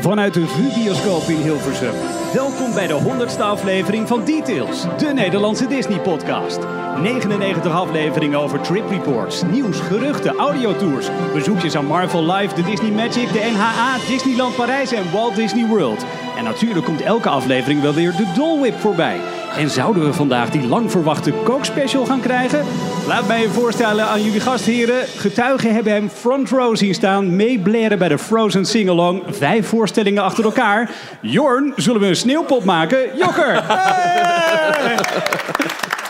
Vanuit de VU-bioscoop in Hilversum. Welkom bij de 100ste aflevering van Details, de Nederlandse Disney-podcast. 99 afleveringen over trip reports, nieuws, geruchten, audiotours, bezoekjes aan Marvel Live, de Disney Magic, de NHA, Disneyland Parijs en Walt Disney World. En natuurlijk komt elke aflevering wel weer de Dole Whip voorbij. En zouden we vandaag die lang verwachte Coke Special gaan krijgen? Laat mij je voorstellen aan jullie gastheren. Getuigen hebben hem front row zien staan, meebleren bij de Frozen Sing-Along. Vijf voorstellingen achter elkaar. Jorn, zullen we een sneeuwpop maken? Jokker! Hey!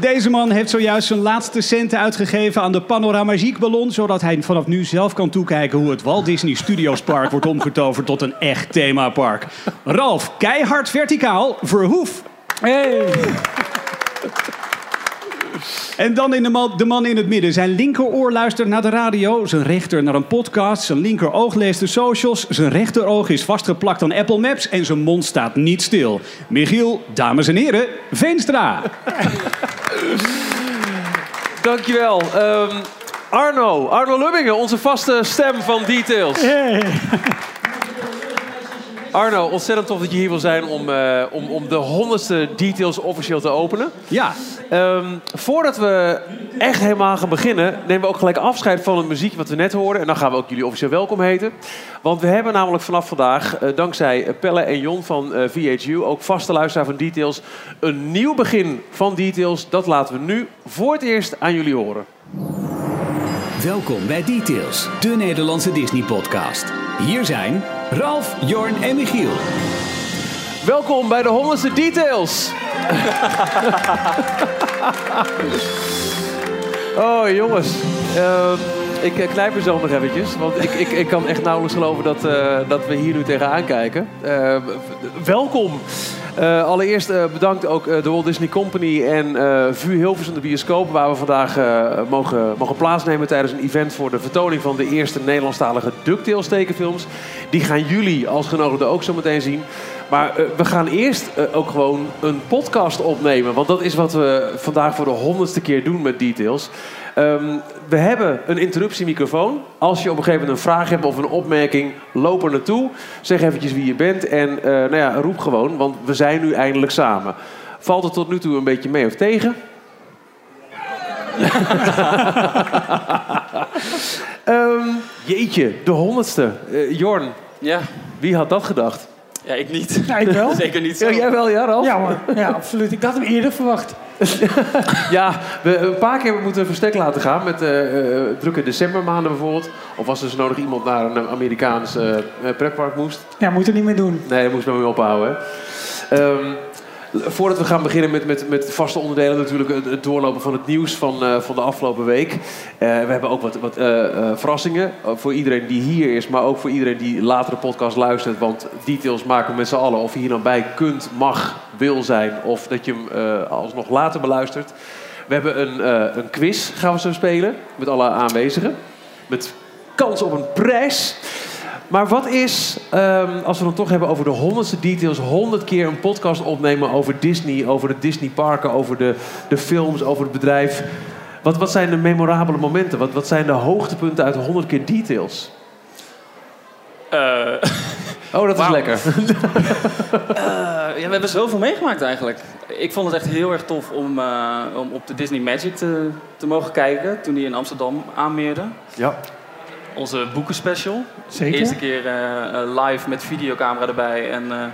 Deze man heeft zojuist zijn laatste centen uitgegeven aan de Panoramagiek ballon, zodat hij vanaf nu zelf kan toekijken hoe het Walt Disney Studios Park wordt omgetoverd tot een echt themapark. Ralf, keihard verticaal, verhoef. Hey. En dan in de, man, de man in het midden. Zijn linkeroor luistert naar de radio, zijn rechter naar een podcast, zijn linkeroog leest de socials, zijn rechteroog is vastgeplakt aan Apple Maps en zijn mond staat niet stil. Michiel, dames en heren, Veenstra. Dankjewel. Um, Arno, Arno Lubbingen, onze vaste stem van Details. Arno, ontzettend tof dat je hier wil zijn om, uh, om, om de honderdste Details officieel te openen. Ja. Um, voordat we echt helemaal gaan beginnen, nemen we ook gelijk afscheid van het muziek wat we net hoorden. En dan gaan we ook jullie officieel welkom heten. Want we hebben namelijk vanaf vandaag, uh, dankzij Pelle en Jon van uh, VHU, ook vaste luisteraar van Details, een nieuw begin van Details. Dat laten we nu voor het eerst aan jullie horen. Welkom bij Details, de Nederlandse Disney-podcast. Hier zijn Ralf, Jorn en Michiel. Welkom bij de honderdste Details. oh jongens, uh, ik knijp mezelf nog eventjes. Want ik, ik, ik kan echt nauwelijks geloven dat, uh, dat we hier nu tegenaan kijken. Uh, welkom. Uh, allereerst uh, bedankt ook uh, de Walt Disney Company en VU Hilversum de bioscoop... waar we vandaag mogen, mogen plaatsnemen tijdens een event... voor de vertoning van de eerste Nederlandstalige DuckTales tekenfilms. Die gaan jullie als genodigden ook zo meteen zien. Maar we gaan eerst ook gewoon een podcast opnemen. Want dat is wat we vandaag voor de honderdste keer doen met Details. Um, we hebben een interruptiemicrofoon. Als je op een gegeven moment een vraag hebt of een opmerking, loop er naartoe. Zeg eventjes wie je bent en uh, nou ja, roep gewoon, want we zijn nu eindelijk samen. Valt het tot nu toe een beetje mee of tegen? um, jeetje, de honderdste. Uh, Jorn, ja. wie had dat gedacht? Ja, ik niet. Ja, ik wel. Zeker niet zo. Ja, jij wel, ja, Ralf? Ja, maar, ja, absoluut. Ik had hem eerder verwacht. ja, we een paar keer moeten we verstek laten gaan met uh, drukke decembermaanden bijvoorbeeld. Of als er dus nodig iemand naar een Amerikaans uh, pretpark moest. Ja, moet er niet meer doen. Nee, dat moest we mee ophouden. Um, voordat we gaan beginnen met, met, met vaste onderdelen, natuurlijk het, doorlopen van het nieuws van, uh, van de afgelopen week. Uh, we hebben ook wat, wat uh, verrassingen voor iedereen die hier is, maar ook voor iedereen die later de podcast luistert. Want details maken we met z'n allen. Of je hier dan bij kunt, mag, wil zijn, of dat je hem alsnog later beluistert. We hebben een, een quiz, gaan we zo spelen, met alle aanwezigen. Met kans op een prijs. Maar wat is, um, als we het toch hebben over de honderdste details, honderd keer een podcast opnemen over Disney, over de Disney parken, over de, de films, over het bedrijf. Wat, wat zijn de memorabele momenten? Wat, wat zijn de hoogtepunten uit honderd keer details? Uh, oh, dat is lekker. uh, ja, we hebben zoveel meegemaakt eigenlijk. Ik vond het echt heel erg tof om, uh, om op de Disney Magic te, te mogen kijken toen die in Amsterdam aanmeerde. Ja onze boekenspecial. Zeker. Eerste keer uh, live met videocamera erbij. En uh,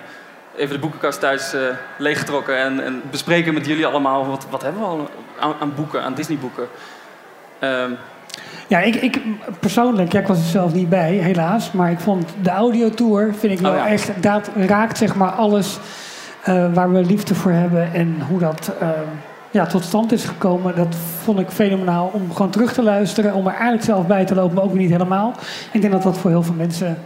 even de boekenkast thuis leeggetrokken. En, en, bespreken met jullie allemaal. Wat, wat hebben we al aan, aan boeken, aan Disney boeken. Um, ja, ik, ik persoonlijk, ja, ik was er zelf niet bij, helaas. Maar ik vond de audiotour, vind ik wel oh, ja. echt, dat raakt zeg maar alles waar we liefde voor hebben. En hoe dat ja, tot stand is gekomen, dat vond ik fenomenaal om gewoon terug te luisteren, om er eigenlijk zelf bij te lopen, maar ook weer niet helemaal. Ik denk dat dat voor heel veel mensen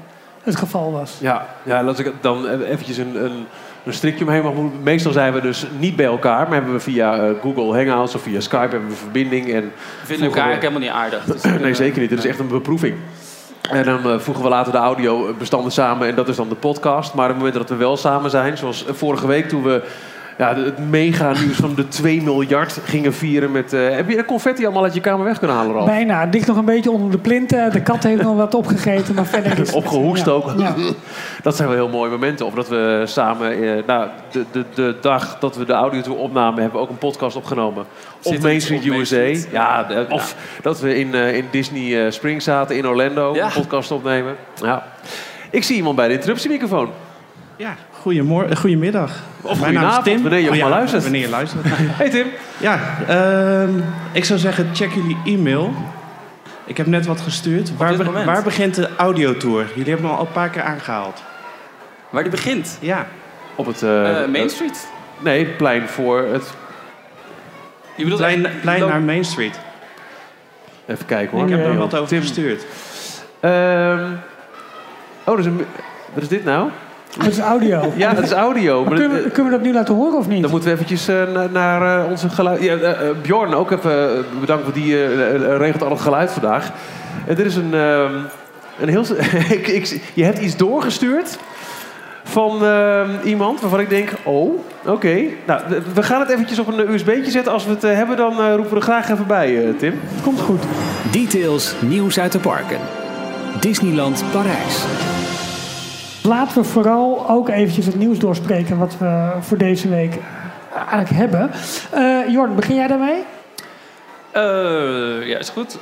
het geval was. Ja, ja laat ik dan eventjes een, een, een strikje omheen. Maar meestal zijn we dus niet bij elkaar, maar hebben we via uh, Google Hangouts of via Skype hebben we verbinding. En we vinden elkaar we... helemaal niet aardig. Dus nee, zeker niet. Het is echt een beproeving. En dan uh, voegen we later de audiobestanden samen en dat is dan de podcast. Maar op het moment dat we wel samen zijn, zoals vorige week toen we ja, het mega nieuws van de 2 miljard gingen vieren met... eh, heb je de confetti allemaal uit je kamer weg kunnen halen, Ralf? Bijna. Het ligt nog een beetje onder de plinten. De kat heeft nog wat opgegeten, maar verder is het- Opgehoest ja. ook. Ja. Dat zijn wel heel mooie momenten. Of dat we samen, eh, nou, de, de, de dag dat we de audiotour opnamen, hebben we ook een podcast opgenomen. Op Zit Main iets Street op Main USA. Street. Ja, de- of dat we in, eh, in Disney Springs zaten, in Orlando, Ja. een podcast opnemen. Ja. Ik zie iemand bij de interruptiemicrofoon. Ja, goedemorgen, goedemiddag. Of Mijn naam is goedenavond, Tim. wanneer je Oh ja, maar luistert. Wanneer je luistert. Hey Tim. ja, ehm, ik zou zeggen, check jullie e-mail. Ik heb net wat gestuurd. Waar, be- waar begint de audiotour? Jullie hebben hem al een paar keer aangehaald. Waar die begint? Ja, Op het eh, Eh, Main eh, Street? nee, het plein voor het. Je bedoelt plein, echt- plein naar Main Street. Even kijken hoor. Ik heb er wat over Tim. gestuurd. Ehm, oh, is een. Wat is dit nou? Dat is audio. Ja, dat is audio. Maar Kunnen we, dat- kunnen we dat nu laten horen of niet? Dan moeten we eventjes eh, na- naar eh, onze geluid... Ja, eh, eh, Bjorn, ook even eh, bedankt, want die eh, eh, regelt al het geluid vandaag. En dit is een, ehm, een heel... ik, ik, je hebt iets doorgestuurd van ehm, iemand waarvan ik denk... Oh, oké. Nou, we- gaan het eventjes op een USB'tje zetten. Als we het eh, hebben, dan eh, roepen we er graag even bij, eh, Tim. Komt goed. Details, nieuws uit de parken. Disneyland Parijs. Laten we vooral ook eventjes het nieuws doorspreken wat we voor deze week eh, eigenlijk hebben. Eh Jorn, begin jij daarmee? Eh, ja, is goed.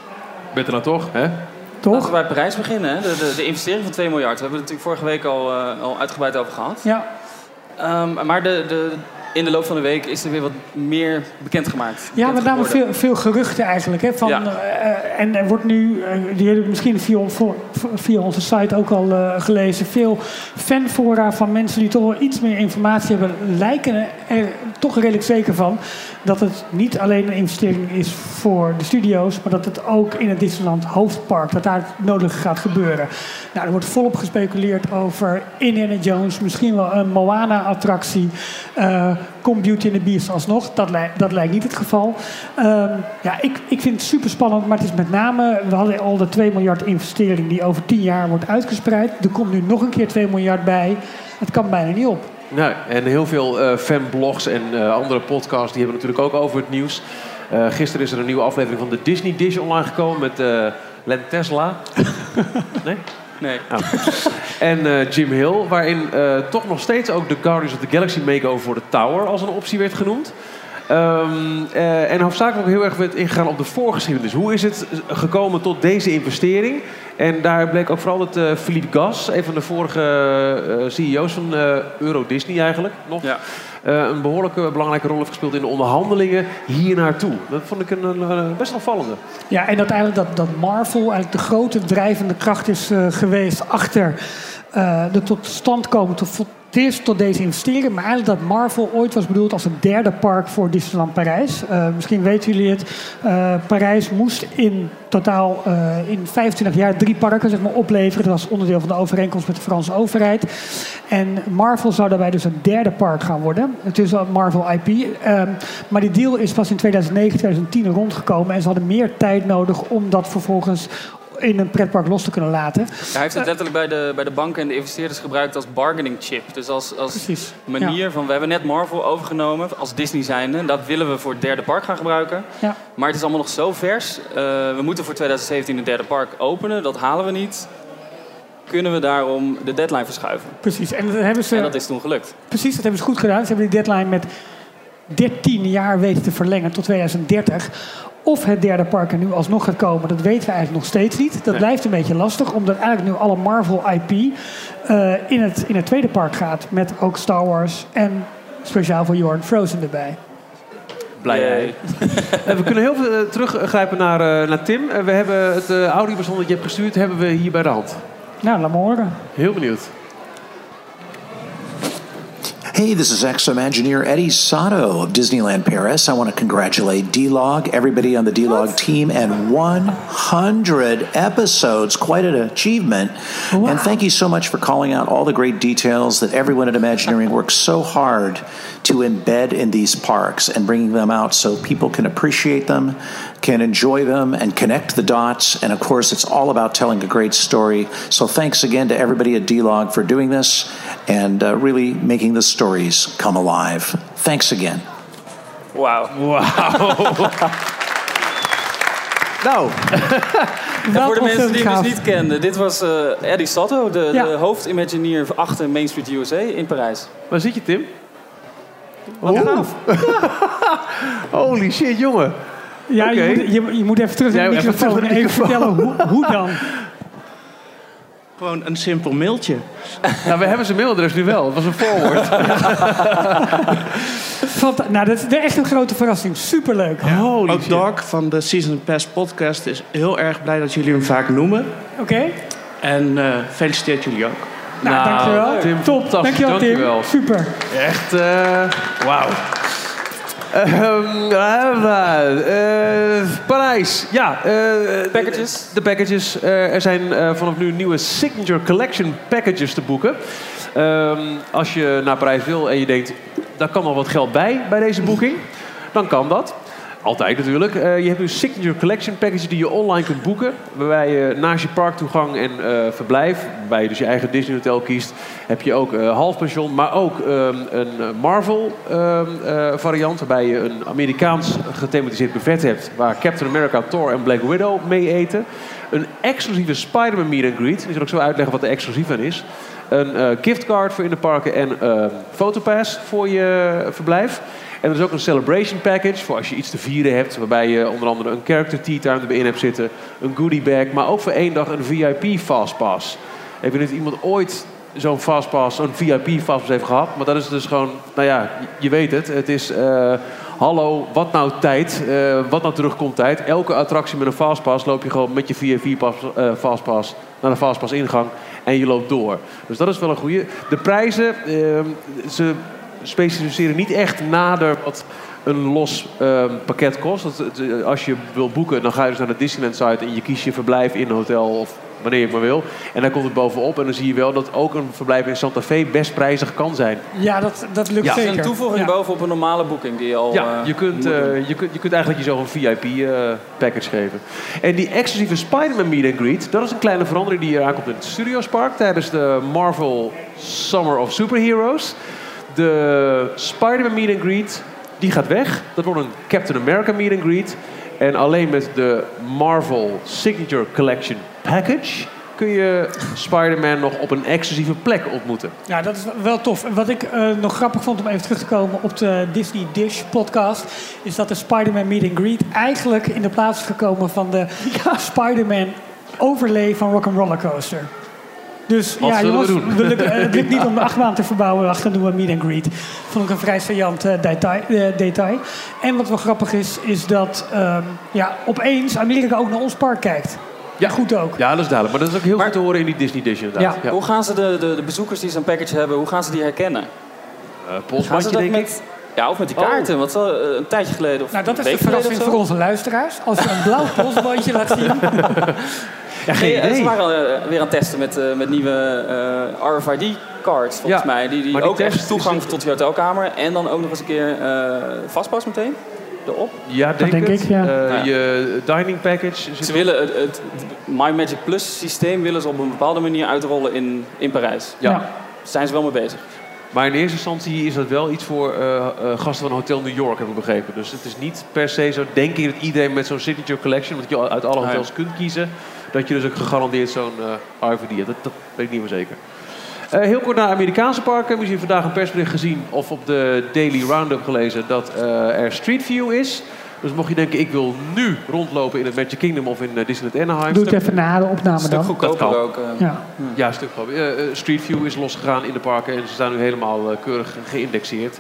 Bent er nou toch, hè? Laten we Toch? bij Parijs beginnen. Hè? De, de, de investering van 2 miljard. We hebben het natuurlijk vorige week al, eh, al uitgebreid over gehad. Ja. Ehm, maar de, de, in de loop van de week is er weer wat meer bekendgemaakt. Ja, met name Bekend veel, veel geruchten eigenlijk. Hè, van, Ja. eh, en er wordt nu, eh, die hebben misschien via, onze site ook al eh, gelezen, veel fanfora van mensen die toch wel iets meer informatie hebben, lijken er toch redelijk zeker van dat het niet alleen een investering is voor de studio's, maar dat het ook in het Disneyland hoofdpark, dat daar het nodig gaat gebeuren. Nou, er wordt volop gespeculeerd over Indiana Jones, misschien wel een Moana-attractie. Komt Beauty and the Beast alsnog? Dat, lij- dat lijkt niet het geval. Ehm, ja, ik, ik vind het super spannend, maar het is met name... We hadden al de 2 miljard investering die over 10 jaar wordt uitgespreid. Er komt nu nog een keer 2 miljard bij. Het kan bijna niet op. Nou, en heel veel eh, fanblogs en eh, andere podcasts die hebben natuurlijk ook over het nieuws. Eh, gisteren is er een nieuwe aflevering van de Disney Dish online gekomen met Len Tesla. nee? Nee. En eh, Jim Hill, waarin eh, toch nog steeds ook de Guardians of the Galaxy makeover voor de Tower als een optie werd genoemd. Ehm, eh, en hoofdzakelijk ook heel erg werd ingegaan op de voorgeschiedenis. Hoe is het gekomen tot deze investering? En daar bleek ook vooral dat Philippe Gas, een van de vorige CEO's van Euro Disney eigenlijk, nog, Ja. Eh, een behoorlijke belangrijke rol heeft gespeeld in de onderhandelingen hier naartoe. Dat vond ik een, een, best opvallende. Ja, en dat eigenlijk dat, dat Marvel eigenlijk de grote drijvende kracht is eh, geweest achter eh, de tot stand komen tot, eerst tot deze investering. Maar eigenlijk dat Marvel ooit was bedoeld als een derde park voor Disneyland Parijs. Eh, misschien weten jullie het. Eh, Parijs moest in totaal eh, in 25 jaar drie parken zeg maar, opleveren. Dat was onderdeel van de overeenkomst met de Franse overheid. En Marvel zou daarbij dus een derde park gaan worden. Het is een Marvel IP. Ehm, maar die deal is pas in 2009, 2010 rondgekomen. En ze hadden meer tijd nodig om dat vervolgens in een pretpark los te kunnen laten. Hij heeft het letterlijk bij de, bij de banken en de investeerders gebruikt als bargaining chip. Dus als, als Precies. manier van, we hebben net Marvel overgenomen als Disney zijnde. En dat willen we voor het derde park gaan gebruiken. Ja. Maar het is allemaal nog zo vers. Eh, we moeten voor 2017 een derde park openen. Dat halen we niet. Kunnen we daarom de deadline verschuiven? Precies. En dat hebben ze, En dat is toen gelukt. precies, dat hebben ze goed gedaan. Ze hebben die deadline met 13 jaar weten te verlengen tot 2030. Of het derde park er nu alsnog gaat komen, dat weten we eigenlijk nog steeds niet. Dat Nee. blijft een beetje lastig, omdat eigenlijk nu alle Marvel IP eh, in, het, in het tweede park gaat. Met ook Star Wars en speciaal voor Jorn Frozen erbij. Blij. Eh, we kunnen heel veel eh, teruggrijpen naar, eh, naar Tim. We hebben het eh audiobestand dat je hebt gestuurd, hebben we hier bij de hand. Nou, laat me horen. Heel benieuwd. Hey, this is ex-Imagineer Eddie Sato of Disneyland Paris. I want to congratulate D-Log, everybody on the D-Log team, and 100 episodes. Quite an achievement. And thank you so much for calling out all the great details that everyone at Imagineering works so hard to embed in these parks and bringing them out so people can appreciate them, can enjoy them, and connect the dots. And of course, it's all about telling a great story. So thanks again to everybody at D-Log for doing this and uh, really making the stories come alive. Thanks again. Wow! Nou, En voor de mensen die hem gaaf. dus niet kenden, dit was eh, Eddie Sato, de, Ja. de hoofdimagineer achter Main Street USA in Parijs. waar zit je, Tim? Wat Oh. gaaf. Holy shit, jongen. Ja, je, moet, je, je moet even terug naar Ja, de even microfoon en even vertellen hoe, hoe dan. Gewoon een simpel mailtje. Nou, we hebben zijn mailadres nu wel. Het was een. Fanta- nou, dat is echt een grote verrassing. Superleuk. Holy Ook shit. Doc van de Season Pass podcast is heel erg blij dat jullie hem vaak noemen. Oké? En eh, feliciteert jullie ook. Nou, Nou, dankjewel. Tim, Top. fantastisch. Dankjewel, Tim. Dankjewel. Super. Echt, eh wauw. Ehm, eh, eh, Parijs, ja. eh, Packages. De packages. Eh, er zijn eh, vanaf nu nieuwe Signature Collection packages te boeken. Ehm, als je naar Parijs wil en je denkt, daar kan nog wat geld bij, bij deze boeking. Dan kan dat. Altijd natuurlijk. Eh, je hebt nu Signature Collection packages die je online kunt boeken. Waarbij je naast je parktoegang en eh, verblijf, waarbij je dus je eigen Disney hotel kiest, heb je ook eh halfpension, maar ook ehm, een Marvel ehm, eh, variant. Waarbij je een Amerikaans gethematiseerd buffet hebt. Waar Captain America, Thor en Black Widow mee eten. Een exclusieve Spider-Man meet and greet. Die zal ik zo uitleggen wat er exclusief aan is. Een giftcard voor in de parken en een fotopass voor je verblijf. En er is ook een celebration package voor als je iets te vieren hebt. Waarbij je onder andere een character tea time erbij in hebt zitten. Een goodie bag, maar ook voor één dag een VIP fastpass. Ik weet niet of iemand ooit zo'n fastpass, zo'n VIP fastpass heeft gehad. Maar dat is dus gewoon, nou ja, je weet het. Het is, eh, hallo, wat nou tijd? Eh, wat nou terugkomt tijd? Elke attractie met een fastpass loop je gewoon met je VIP pas, eh, fastpass naar de fastpass ingang. En je loopt door. Dus dat is wel een goede. De prijzen, ehm, ze specificeren niet echt nader wat een los ehm, pakket kost. Dat, het- als je wil boeken, dan ga je dus naar de Disneyland site en je kiest je verblijf in een hotel of wanneer je maar wil. En dan komt het bovenop en dan zie je wel dat ook een verblijf in Santa Fe best prijzig kan zijn. Ja, dat, dat lukt Ja. Het is zeker. een toevoeging Ja. bovenop een normale boeking die je al... Ja, eh, je kunt, eh, je, kunt, je kunt eigenlijk jezelf een VIP-package geven. En die exclusieve Spider-Man meet and greet, dat is een kleine verandering die hier aankomt in het Studiospark tijdens de Marvel Summer of Superheroes. De Spider-Man meet and greet, die gaat weg. Dat wordt een Captain America meet and greet. En alleen met de Marvel Signature Collection package kun je Spider-Man nog op een exclusieve plek ontmoeten. Ja, dat is wel tof. En wat ik eh, nog grappig vond om even terug te komen op de Disney Dish podcast, is dat de Spider-Man Meet and Greet eigenlijk in de plaats is gekomen van de Spider-Man overlay van Rock'n'Roller Coaster. Dus Wat ja, we jongens, doen? lukken- eh, het lukt niet om de achtbaan te verbouwen. Wacht, dan doen we meet and greet. Vond ik een vrij saillant eh, detail, eh, detail. En wat wel grappig is, is dat ehm, ja, opeens Amerika ook naar ons park kijkt. Ja, goed ook. Ja, dat is duidelijk. Maar dat is ook heel Maar- goed te horen in die Disney Dish inderdaad. Ja. Hoe gaan ze de, de, de bezoekers die zo'n package hebben, hoe gaan ze die herkennen? Eh, ze polsbandje, denk ik. met... Ja, of met die Oh. kaarten. Wat zal, eh, een tijdje geleden of Nou, dat een is de verrassing voor onze luisteraars. Als je een blauw polsbandje laat zien. Ja, geen Nee, eh, idee. Ze waren eh, weer aan het testen met, eh, met nieuwe eh, RFID-cards, volgens Ja, mij. Die, die maar die ook test echt toegang tot je hotelkamer. En dan ook nog eens een keer eh vastpas meteen erop. Ja, denk, ik, ja. Eh, Ja. Je dining package. zit Ze willen het, het My Magic Plus systeem willen ze op een bepaalde manier uitrollen in, in Parijs. Ja. Zijn ze wel mee bezig. Maar in eerste instantie is dat wel iets voor eh, eh, gasten van Hotel New York, heb ik begrepen. Dus het is niet per se zo, denk ik, dat iedereen met zo'n Signature Collection, wat je uit alle ja. hotels kunt kiezen, dat je dus ook gegarandeerd zo'n eh RFID hebt. Dat, dat weet ik niet meer zeker. Eh, heel kort naar Amerikaanse parken. Misschien vandaag een persbericht gezien of op de Daily Roundup gelezen dat eh, er Street View is. Dus mocht je denken, ik wil nu rondlopen in het Magic Kingdom of in uh, Disneyland Anaheim. Doe het even na de opname stuk dan. goedkoper kan. ook. Ja. Ja, een stuk. Eh, eh, Street View is losgegaan in de parken en ze staan nu helemaal keurig geïndexeerd.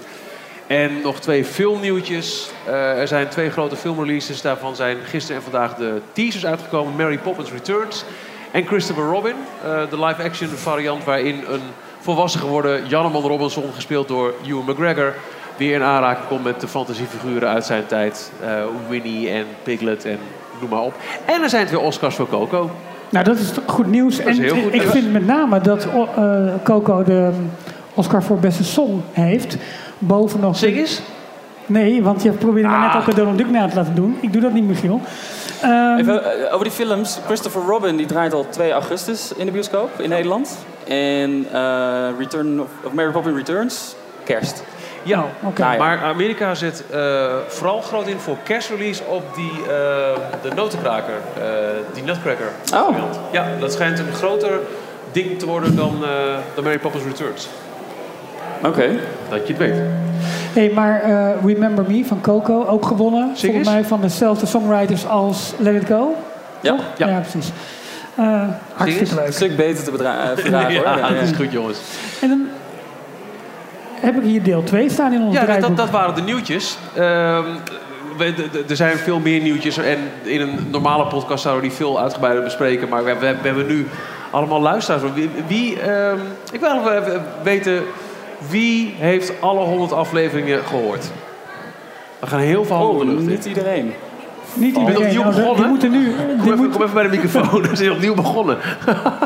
En nog twee filmnieuwtjes. Eh, er zijn twee grote filmreleases. Daarvan zijn gisteren en vandaag de teasers uitgekomen. Mary Poppins Returns en Christopher Robin. eh, de live-action variant waarin een volwassen geworden Janneman Robinson, gespeeld door Ewan McGregor, weer in aanraking komt met de fantasiefiguren uit zijn tijd. Eh, Winnie en Piglet en noem maar op. En er zijn twee Oscars voor Coco. Nou, dat is goed nieuws. Dat en heel goed ik vind met name dat Coco de um, Oscar voor beste song heeft. Boven nog... Zing eens. Nee, want je probeerde me net Ah. ook een Donald Duck na te laten doen. Ik doe dat niet, Michiel. Ehm, Even, eh, over die films. Christopher Robin die draait al 2 augustus in de bioscoop in Nederland. En eh, Return of, of Mary Poppins Returns, kerst. Ja, Oh, oké. Nou ja. maar Amerika zet eh, vooral groot in voor kerstrelease op die, eh, de notenkraker, eh, die Nutcracker. Oh. Ja, dat schijnt een groter ding te worden dan, eh dan Mary Poppins Returns. Oké. Dat je het weet. Hey, maar eh, Remember Me van Coco, ook gewonnen. Volgens mij van dezelfde songwriters als Let It Go. Ja. Toch? Ja. precies. Eh, hartstikke eens. Een leuk. stuk beter te eh, verdragen hoor. ja, Ja, dat is ja. goed jongens. En dan heb ik hier deel 2 staan in ons Ja, dat, draaiboek. dat, dat waren de nieuwtjes. Ehm, er zijn veel meer nieuwtjes. En in een normale podcast zouden we die veel uitgebreider bespreken. Maar we, we, we hebben nu allemaal luisteraars. Wie, wie, ehm, ik wil wel even weten, wie heeft alle 100 afleveringen gehoord? We gaan heel veel handen Oh, lucht in. niet iedereen. Niet iedereen. opnieuw Nou, begonnen? Die moeten nu... Kom Die even, moet, kom even bij de microfoon, we zijn opnieuw begonnen.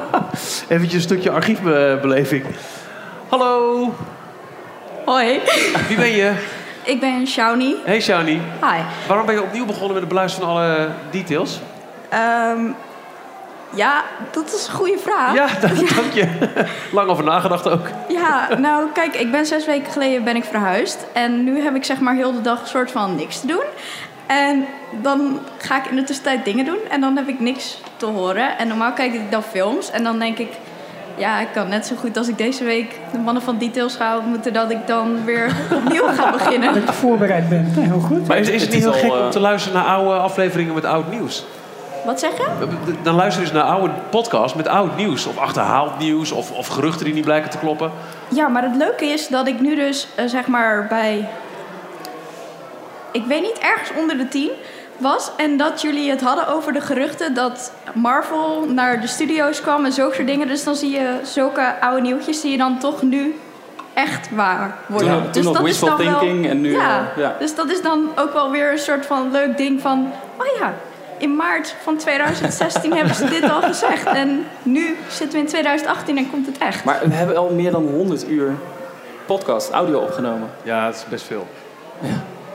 Eventjes een stukje archiefbeleving. Hallo, Hoi, wie ben je? ik ben Shawnee. Hey Shani, Hi. waarom ben je opnieuw begonnen met het beluisteren van alle details? Ehm, ja, dat is een goede vraag. Ja, dank je. Lang over nagedacht ook. Ja, nou kijk, ik ben zes weken geleden ben ik verhuisd. En nu heb ik zeg maar heel de dag een soort van niks te doen. En dan ga ik in de tussentijd dingen doen. En dan heb ik niks te horen. En normaal kijk ik dan films. En dan denk ik, ja, ik kan net zo goed als ik deze week de mannen van Details ga ontmoeten... dat ik dan weer opnieuw ga beginnen. dat je voorbereid bent. Nee, heel goed. Maar is, is het niet heel gek eh, om te luisteren naar oude afleveringen met oud nieuws? Wat zeg je? Dan luister je eens naar oude podcasts met oud nieuws. Of achterhaald nieuws. Of, of geruchten die niet blijken te kloppen. Ja, maar het leuke is dat ik nu dus eh, zeg maar bij. Ik weet niet, ergens onder de tien was. En dat jullie het hadden over de geruchten dat Marvel naar de studio's kwam en zulke soort dingen. Dus dan zie je zulke oude nieuwtjes die je dan toch nu echt waar worden. Toen, dus nog dat is dan wel- thinking en nu... ja, eh, ja. dus dat is dan ook wel weer een soort van leuk ding van... Oh ja, in maart van 2016 hebben ze dit al gezegd. En nu zitten we in 2018 en komt het echt. Maar we hebben al meer dan 100 uur podcast, audio opgenomen. Ja, het is best veel.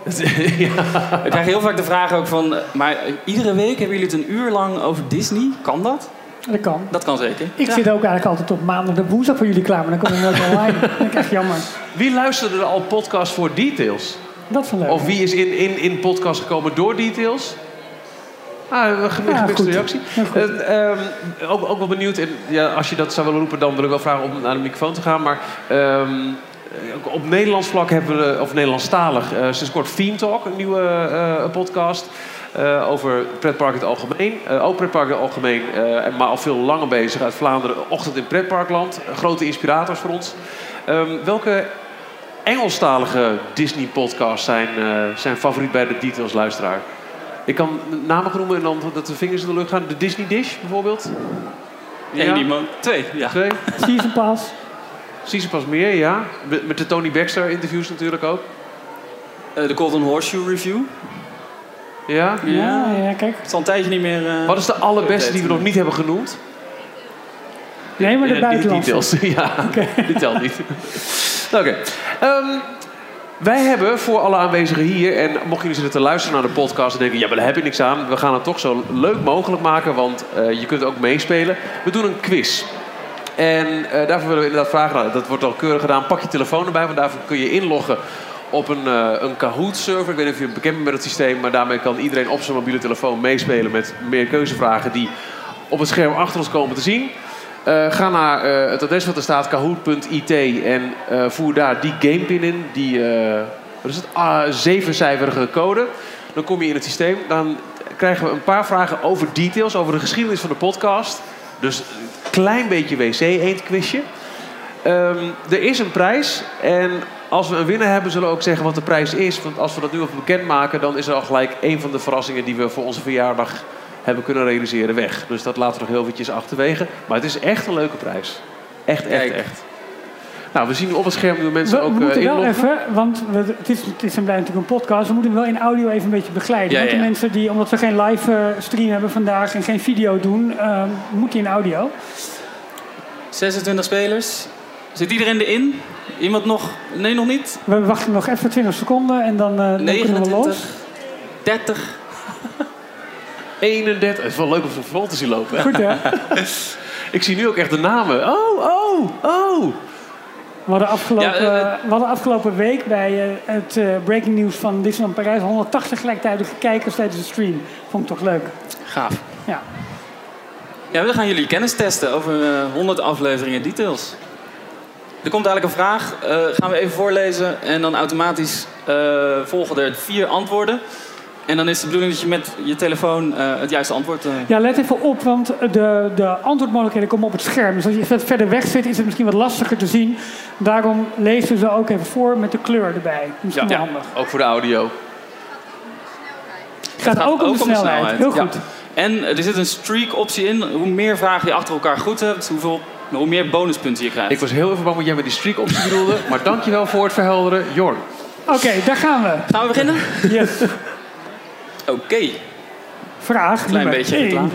Ik krijg heel vaak de vraag ook van... Maar iedere week hebben jullie het een uur lang over Disney? Kan dat? Dat kan. Dat kan zeker. Ik zit ook eigenlijk altijd op maandag de woensdag voor jullie klaar. Maar dan kom ik nooit online. Dat vind ik echt jammer. Wie luisterde er al podcast voor details? Dat is leuk. Of wie is in, in, in podcast gekomen door details? Ah, een gemi- Ja, gemixte goed. reactie. Heel goed. Eh, ehm, ook, ook wel benieuwd. En, ja, als je dat zou willen roepen, dan wil ik wel vragen om naar de microfoon te gaan. Maar ehm, eh, op Nederlands vlak hebben we, of Nederlandstalig, eh sinds kort Theme Talk, een nieuwe eh, podcast. eh, over pretpark in het algemeen. Eh, ook pretpark in het algemeen, eh, en maar al veel langer bezig uit Vlaanderen. Ochtend in pretparkland. Eh, grote inspirators voor ons. Ehm, welke Engelstalige Disney-podcasts zijn, eh, zijn favoriet bij de Details-luisteraar? Ik kan namen noemen en dan dat de vingers in de lucht gaan. De Disney Dish bijvoorbeeld. Eén iemand. Twee, ja. Twee. Season Pass. Zie ze pas meer, ja. Met de Tony Baxter interviews natuurlijk ook. Eh, de Golden Horseshoe Review. Ja. Ja, ja, kijk. Het is al een tijdje niet meer... eh, Wat is de allerbeste die we nog niet hebben genoemd? Nee, maar de Eh, die- buitenlandse. Details, ja. Die telt niet. Oké. Ehm, wij hebben voor alle aanwezigen hier, en mocht jullie zitten te luisteren naar de podcast en denken, ja, maar daar heb ik niks aan. We gaan het toch zo leuk mogelijk maken, want eh, je kunt ook meespelen. We doen een quiz. En eh, daarvoor willen we inderdaad vragen, nou, dat wordt al keurig gedaan, pak je telefoon erbij, want daarvoor kun je inloggen op een, eh, een Kahoot-server. Ik weet niet of je bekend bent met het systeem, maar daarmee kan iedereen op zijn mobiele telefoon meespelen met meer keuzevragen die op het scherm achter ons komen te zien. Eh, ga naar eh, het adres wat er staat, kahoot.it, en eh, voer daar die gamepin in, die wat is het, ah, zevencijferige code. Dan kom je in het systeem. Dan krijgen we een paar vragen over details, over de geschiedenis van de podcast. Dus een klein beetje wc-eend-quizje. Ehm, er is een prijs en als we een winnaar hebben, zullen we ook zeggen wat de prijs is. Want als we dat nu even bekendmaken, dan is er al gelijk een van de verrassingen die we voor onze verjaardag hebben kunnen realiseren weg. Dus dat laten we nog heel eventjes achterwege. Maar het is echt een leuke prijs. Echt, echt, Kijk. echt. Nou, we zien op het scherm nu mensen We, we ook eh, moeten wel inloggen. even, want we, het, is, het is een, blijft natuurlijk een podcast. We moeten hem wel in audio even een beetje begeleiden. Ja, want de mensen die, omdat we geen live eh, stream hebben vandaag en geen video doen, eh, moet die in audio. 26 spelers. Zit iedereen erin? Iemand nog? Nee, nog niet? We wachten nog even 20 seconden en dan, eh dan kunnen we 29? los. 30? 31. Het is wel leuk om zo'n front te zien lopen. hè? Goed hè? Ik zie nu ook echt de namen. Oh, oh, oh. We hadden afgelopen, Ja, eh, we hadden afgelopen week bij eh, het eh, breaking news van Disneyland Parijs 180 gelijktijdige kijkers tijdens de stream. Vond ik toch leuk. Gaaf. Ja. Ja, we gaan jullie kennis testen over eh, 100 afleveringen details. Er komt eigenlijk een vraag, eh, gaan we even voorlezen en dan automatisch eh, volgen er vier antwoorden. En dan is de bedoeling dat je met je telefoon eh, het juiste antwoord... eh, ja, let even op, want de, de antwoordmogelijkheden komen op het scherm. Dus als je verder weg zit, is het misschien wat lastiger te zien. Daarom lezen we ze ook even voor met de kleur erbij. Misschien Ja. handig. Ook voor de audio. Het gaat, gaat ook om de snelheid. Heel Ja. goed. En er zit een streak optie in. Hoe meer vragen je achter elkaar goed hebt, hoeveel, hoe meer bonuspunten je krijgt. Ik was heel even bang wat jij met die streak optie bedoelde. Maar dankjewel voor het verhelderen, Jorn. Oké, daar gaan we. Gaan we beginnen? Yes. Oké. Vraag Klein beetje één. reclame.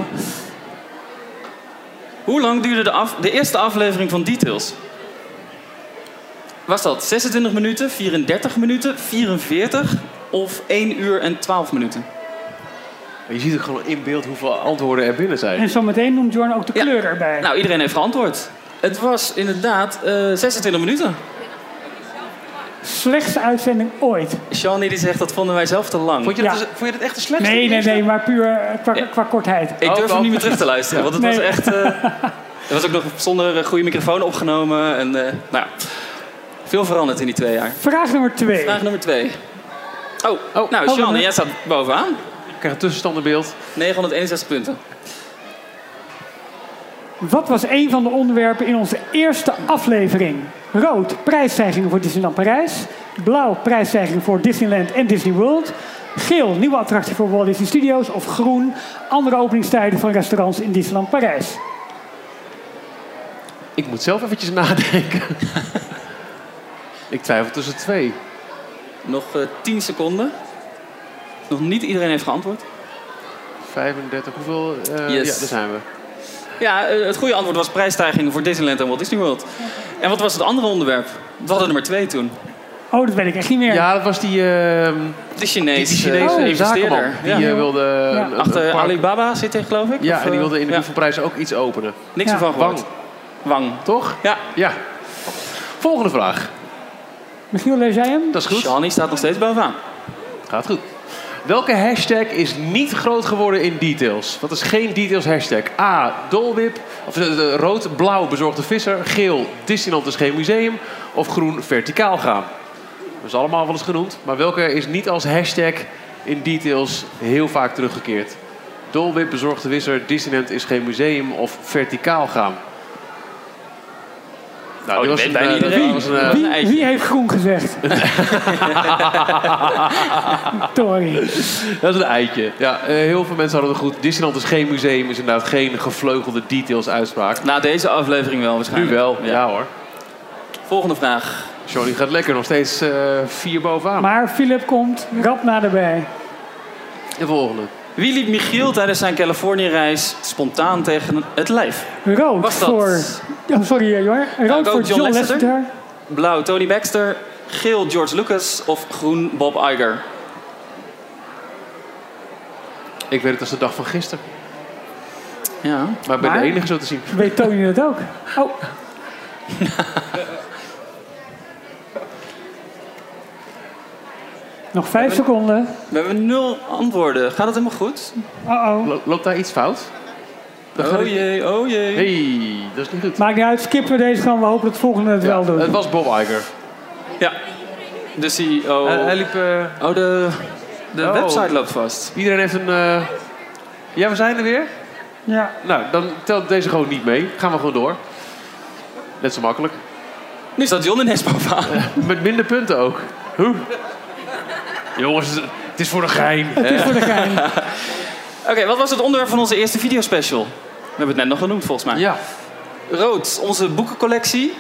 Hoe lang duurde de, af, de eerste aflevering van Details? Was dat 26 minuten, 34 minuten, 44 of 1 uur en 12 minuten? Je ziet ook gewoon in beeld hoeveel antwoorden er binnen zijn. En zometeen noemt Jorn ook de Ja. kleur erbij. Nou, iedereen heeft geantwoord. Het was inderdaad eh 26 minuten. Slechtste uitzending ooit. Shawnee die zegt dat vonden wij zelf te lang. Vond je, Ja. dat, vond je dat echt de slechtste? Nee, nee, nee, maar puur eh, qua, qua kortheid. Ik Oh, durf hem dan. niet meer terug te luisteren, want het was echt... eh, het was ook nog zonder een goede microfoon opgenomen. En, eh, nou ja, veel veranderd in die twee jaar. Vraag nummer twee. Vraag nummer twee. Oh, Oh. nou, Oh, Shawnee, wat- jij staat bovenaan. Ik krijg een tussenstand in beeld. 961 punten. Wat was een van de onderwerpen in onze eerste aflevering? Rood, prijsstijgingen voor Disneyland Parijs. Blauw, prijsstijgingen voor Disneyland en Disney World. Geel, nieuwe attractie voor Walt Disney Studios. Of groen, andere openingstijden van restaurants in Disneyland Parijs. Ik moet zelf eventjes nadenken. ik twijfel tussen twee. Nog eh 10 seconden. Nog niet iedereen heeft geantwoord. 35, hoeveel? eh, Yes. Ja, daar zijn we. Ja, eh, het goede antwoord was prijsstijgingen voor Disneyland en Walt Disney World. En wat was het andere onderwerp? We hadden nummer twee toen. Oh, dat weet ik echt niet meer. Ja, dat was die, ehm De die, Chinese, die Chinese eh, investeerder. Die Ja. eh, wilde... een Achter park- Alibaba zit hij, geloof ik? Ja, Of, en die eh, wilde in de ja. Ook iets openen. Niks Ja. ervan gehoord. Wang, Wang. toch? Ja, Ja. Volgende vraag. Michiel, lees jij hem? Dat is goed. Shawnee staat nog steeds bovenaan. Gaat goed. Welke hashtag is niet groot geworden in details? Wat is geen details hashtag? A. Dolwip. Of eh, de rood, blauw bezorgde visser. Geel, Disneyland is geen museum. Of groen, verticaal gaan. Dat is allemaal wel eens genoemd. Maar welke is niet als hashtag in details heel vaak teruggekeerd? Dolwip, bezorgde visser, Disneyland is geen museum. Of verticaal gaan. Nou, Oh, die was bijna eh, iedereen. dat was een, eh, Wie? Wie, wie heeft groen gezegd? Tori. Dat is een eitje. Ja, eh, heel veel mensen hadden het goed. Disneyland is geen museum, is inderdaad geen gevleugelde details uitspraak. Na deze aflevering wel Nu waarschijnlijk. wel, ja, hoor. Volgende vraag. Johnny gaat lekker, nog steeds eh, vier bovenaan. Maar Philip komt rap naderbij. De volgende. Wie liep Michiel tijdens zijn Californië-reis spontaan tegen het lijf? Rood Was dat voor... Oh, sorry, eh, Jor. Rood voor John John? Lasseter. Blauw Tony Baxter, geel George Lucas of groen Bob Iger? Ik weet het als de dag van gisteren. Ja. Maar ik ben Maar- de enige zo te zien. Weet Tony dat ook? Oh, nog vijf seconden. We hebben nul antwoorden. Gaat het helemaal goed? Uh-oh. Lo- Loopt daar iets fout? Dan Oh ik- jee, oh jee. hey, dat is niet goed. Maakt niet uit, skippen we deze gewoon. We hopen dat het volgende het wel Ja, doet. het was Bob Iger. Ja. De CEO. Eh, hij liep... eh, Oh, de, de Oh. website loopt vast. iedereen heeft een... eh, Ja, we zijn er weer. Ja. Nou, dan telt deze gewoon niet mee. Gaan we gewoon door. Net zo makkelijk. Nu staat John ineens bovenaan. Met minder punten ook. Hoe? Jongens, het is voor de gein. Het is voor de gein. Oké, wat was het onderwerp van onze eerste videospecial? We hebben het net nog genoemd volgens mij. Ja. Rood, onze boekencollectie.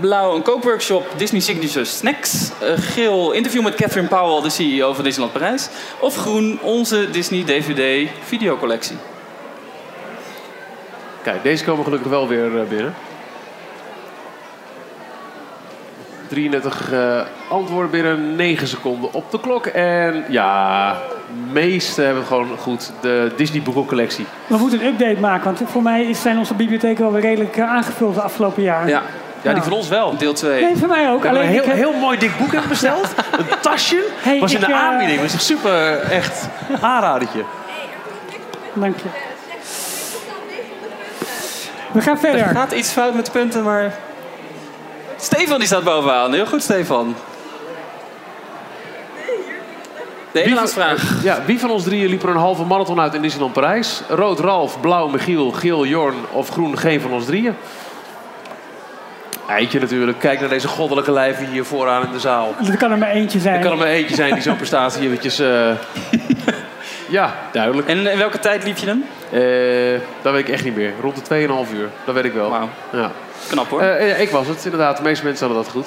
Blauw, een koopworkshop Disney Signature Snacks. Eh, geel, interview met Catherine Powell, de CEO van Disneyland Parijs. Of groen, onze Disney DVD videocollectie. Kijk, deze komen gelukkig wel weer eh, binnen. 33 eh, antwoorden binnen 9 seconden op de klok. En ja, meeste hebben gewoon goed. De Disney boekencollectie. We moeten een update maken, want voor mij is- zijn onze bibliotheken wel weer redelijk eh, aangevuld de afgelopen jaren. Ja, Ja, die van ons wel. Deel 2. Nee, voor mij ook. Heb een Alleen heel, heb- heel mooi dik boek hebben besteld. Een tasje. Hey, was in de eh, aanbieding. Was echt super, echt aanradertje. Dank je. We gaan Er verder. gaat iets fout met de punten, maar... Stefan die staat bovenaan. Heel goed, Stefan. De ene laatste vraag. Ja, wie van ons drieën liep er een halve marathon uit in Disneyland Parijs? Rood Ralf, blauw Michiel, geel Jorn of groen geen van ons drieën? Eitje natuurlijk. Kijk naar deze goddelijke lijven hier vooraan in de zaal. Er kan er maar eentje zijn. Er kan er maar eentje zijn die zo'n prestatie eventjes... eh, ja, duidelijk. En in welke tijd liep je hem? Eh, dat weet ik echt niet meer. Rond de 2,5 uur. Dat weet ik wel. Wauw. Ja. Knap hoor. Eh, ja, ik was het, inderdaad. De meeste mensen hadden dat goed.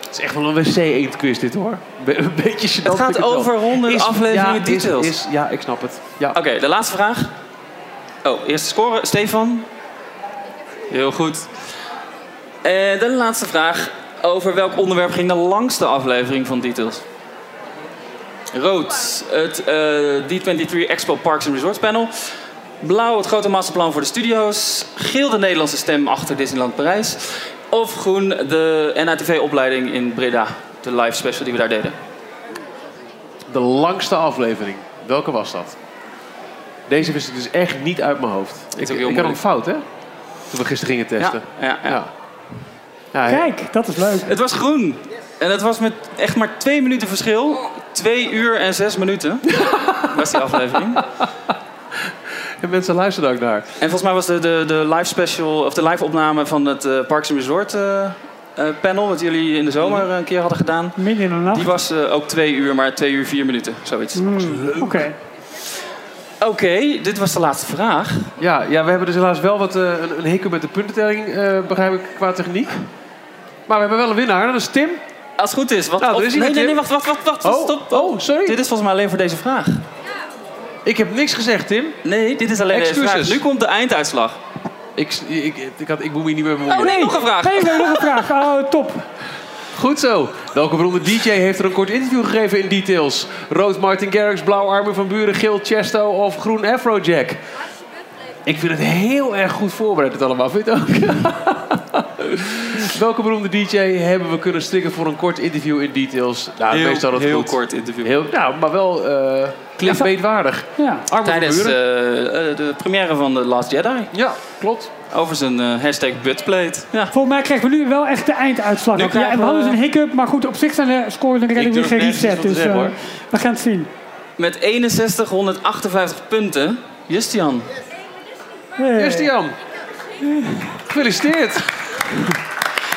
Het is echt wel een wc-eend-quiz dit hoor. Be- een beetje gênant het gaat vind ik wel. over honderden afleveringen ja, details. is- ja, ik snap het. Ja. Oké, de laatste vraag. Oh, eerste score. Stefan. Heel goed. En de laatste vraag. Over welk onderwerp ging de langste aflevering van Details? Rood, het eh, D23 Expo Parks and Resorts panel. Blauw, het grote masterplan voor de studio's. Geel, de Nederlandse stem achter Disneyland Parijs. Of groen, de NATV-opleiding in Breda. De live special die we daar deden. De langste aflevering. Welke was dat? Deze wist ik dus echt niet uit mijn hoofd. Ik, ik had hem fout, hè? Toen we gisteren gingen testen. Ja, ja, ja. Ja. Kijk, dat is leuk. Het was groen. En het was met echt maar twee minuten verschil. Twee uur en zes minuten was die aflevering. En mensen luisteren ook naar. En volgens mij was de, de, de live special, of de live opname van het eh, Parks and Resort eh, eh, panel, wat jullie in de zomer een keer hadden gedaan. Midden in de nacht. Die was ook twee uur, maar twee uur vier minuten, zoiets. Hmm, Oké. Oké, dit was de laatste vraag. Ja, ja, we hebben dus helaas wel wat, een, een hiccup met de puntentelling, begrijp ik, qua techniek. Maar we hebben wel een winnaar, dat is Tim. Als het goed is. Wat, Nou, of- is nee, nee, nee, wacht, wacht, wacht. Oh, Stop. oh, sorry. Dit is volgens mij alleen voor deze vraag. Ik heb niks gezegd, Tim. Nee, dit is alleen Excuses. vraag. Nu komt de einduitslag. Ik, ik, ik, had, ik moet me hier niet meer bemoeien. Oh nee, nog een vraag. Nee, we hebben nog een vraag. Oh, top. Goed zo. Welke beroemde DJ heeft er een kort interview gegeven in details? Rood Martin Garrix, blauw Armin van Buren, geel Chesto of groen Afrojack? Ik vind het heel erg goed voorbereid het allemaal. Vind je het ook? Welke beroemde DJ hebben we kunnen strikken voor een kort interview in details? Nou, Heel, meestal dat heel goed. kort interview. Heel, nou, maar wel eh clickbaitwaardig. Ja. Tijdens eh, eh, de première van The Last Jedi. Ja, klopt. Over zijn eh, hashtag buttplate. Ja. Volgens mij krijgen we nu wel echt de einduitslag. Ja, krijgen we hadden we- dus een hiccup, maar goed, op zich zijn de scores en redelijk weer gereset. Dus zeggen, hoor. we gaan het zien. Met 6158 punten. Justian. Jan. Gefeliciteerd.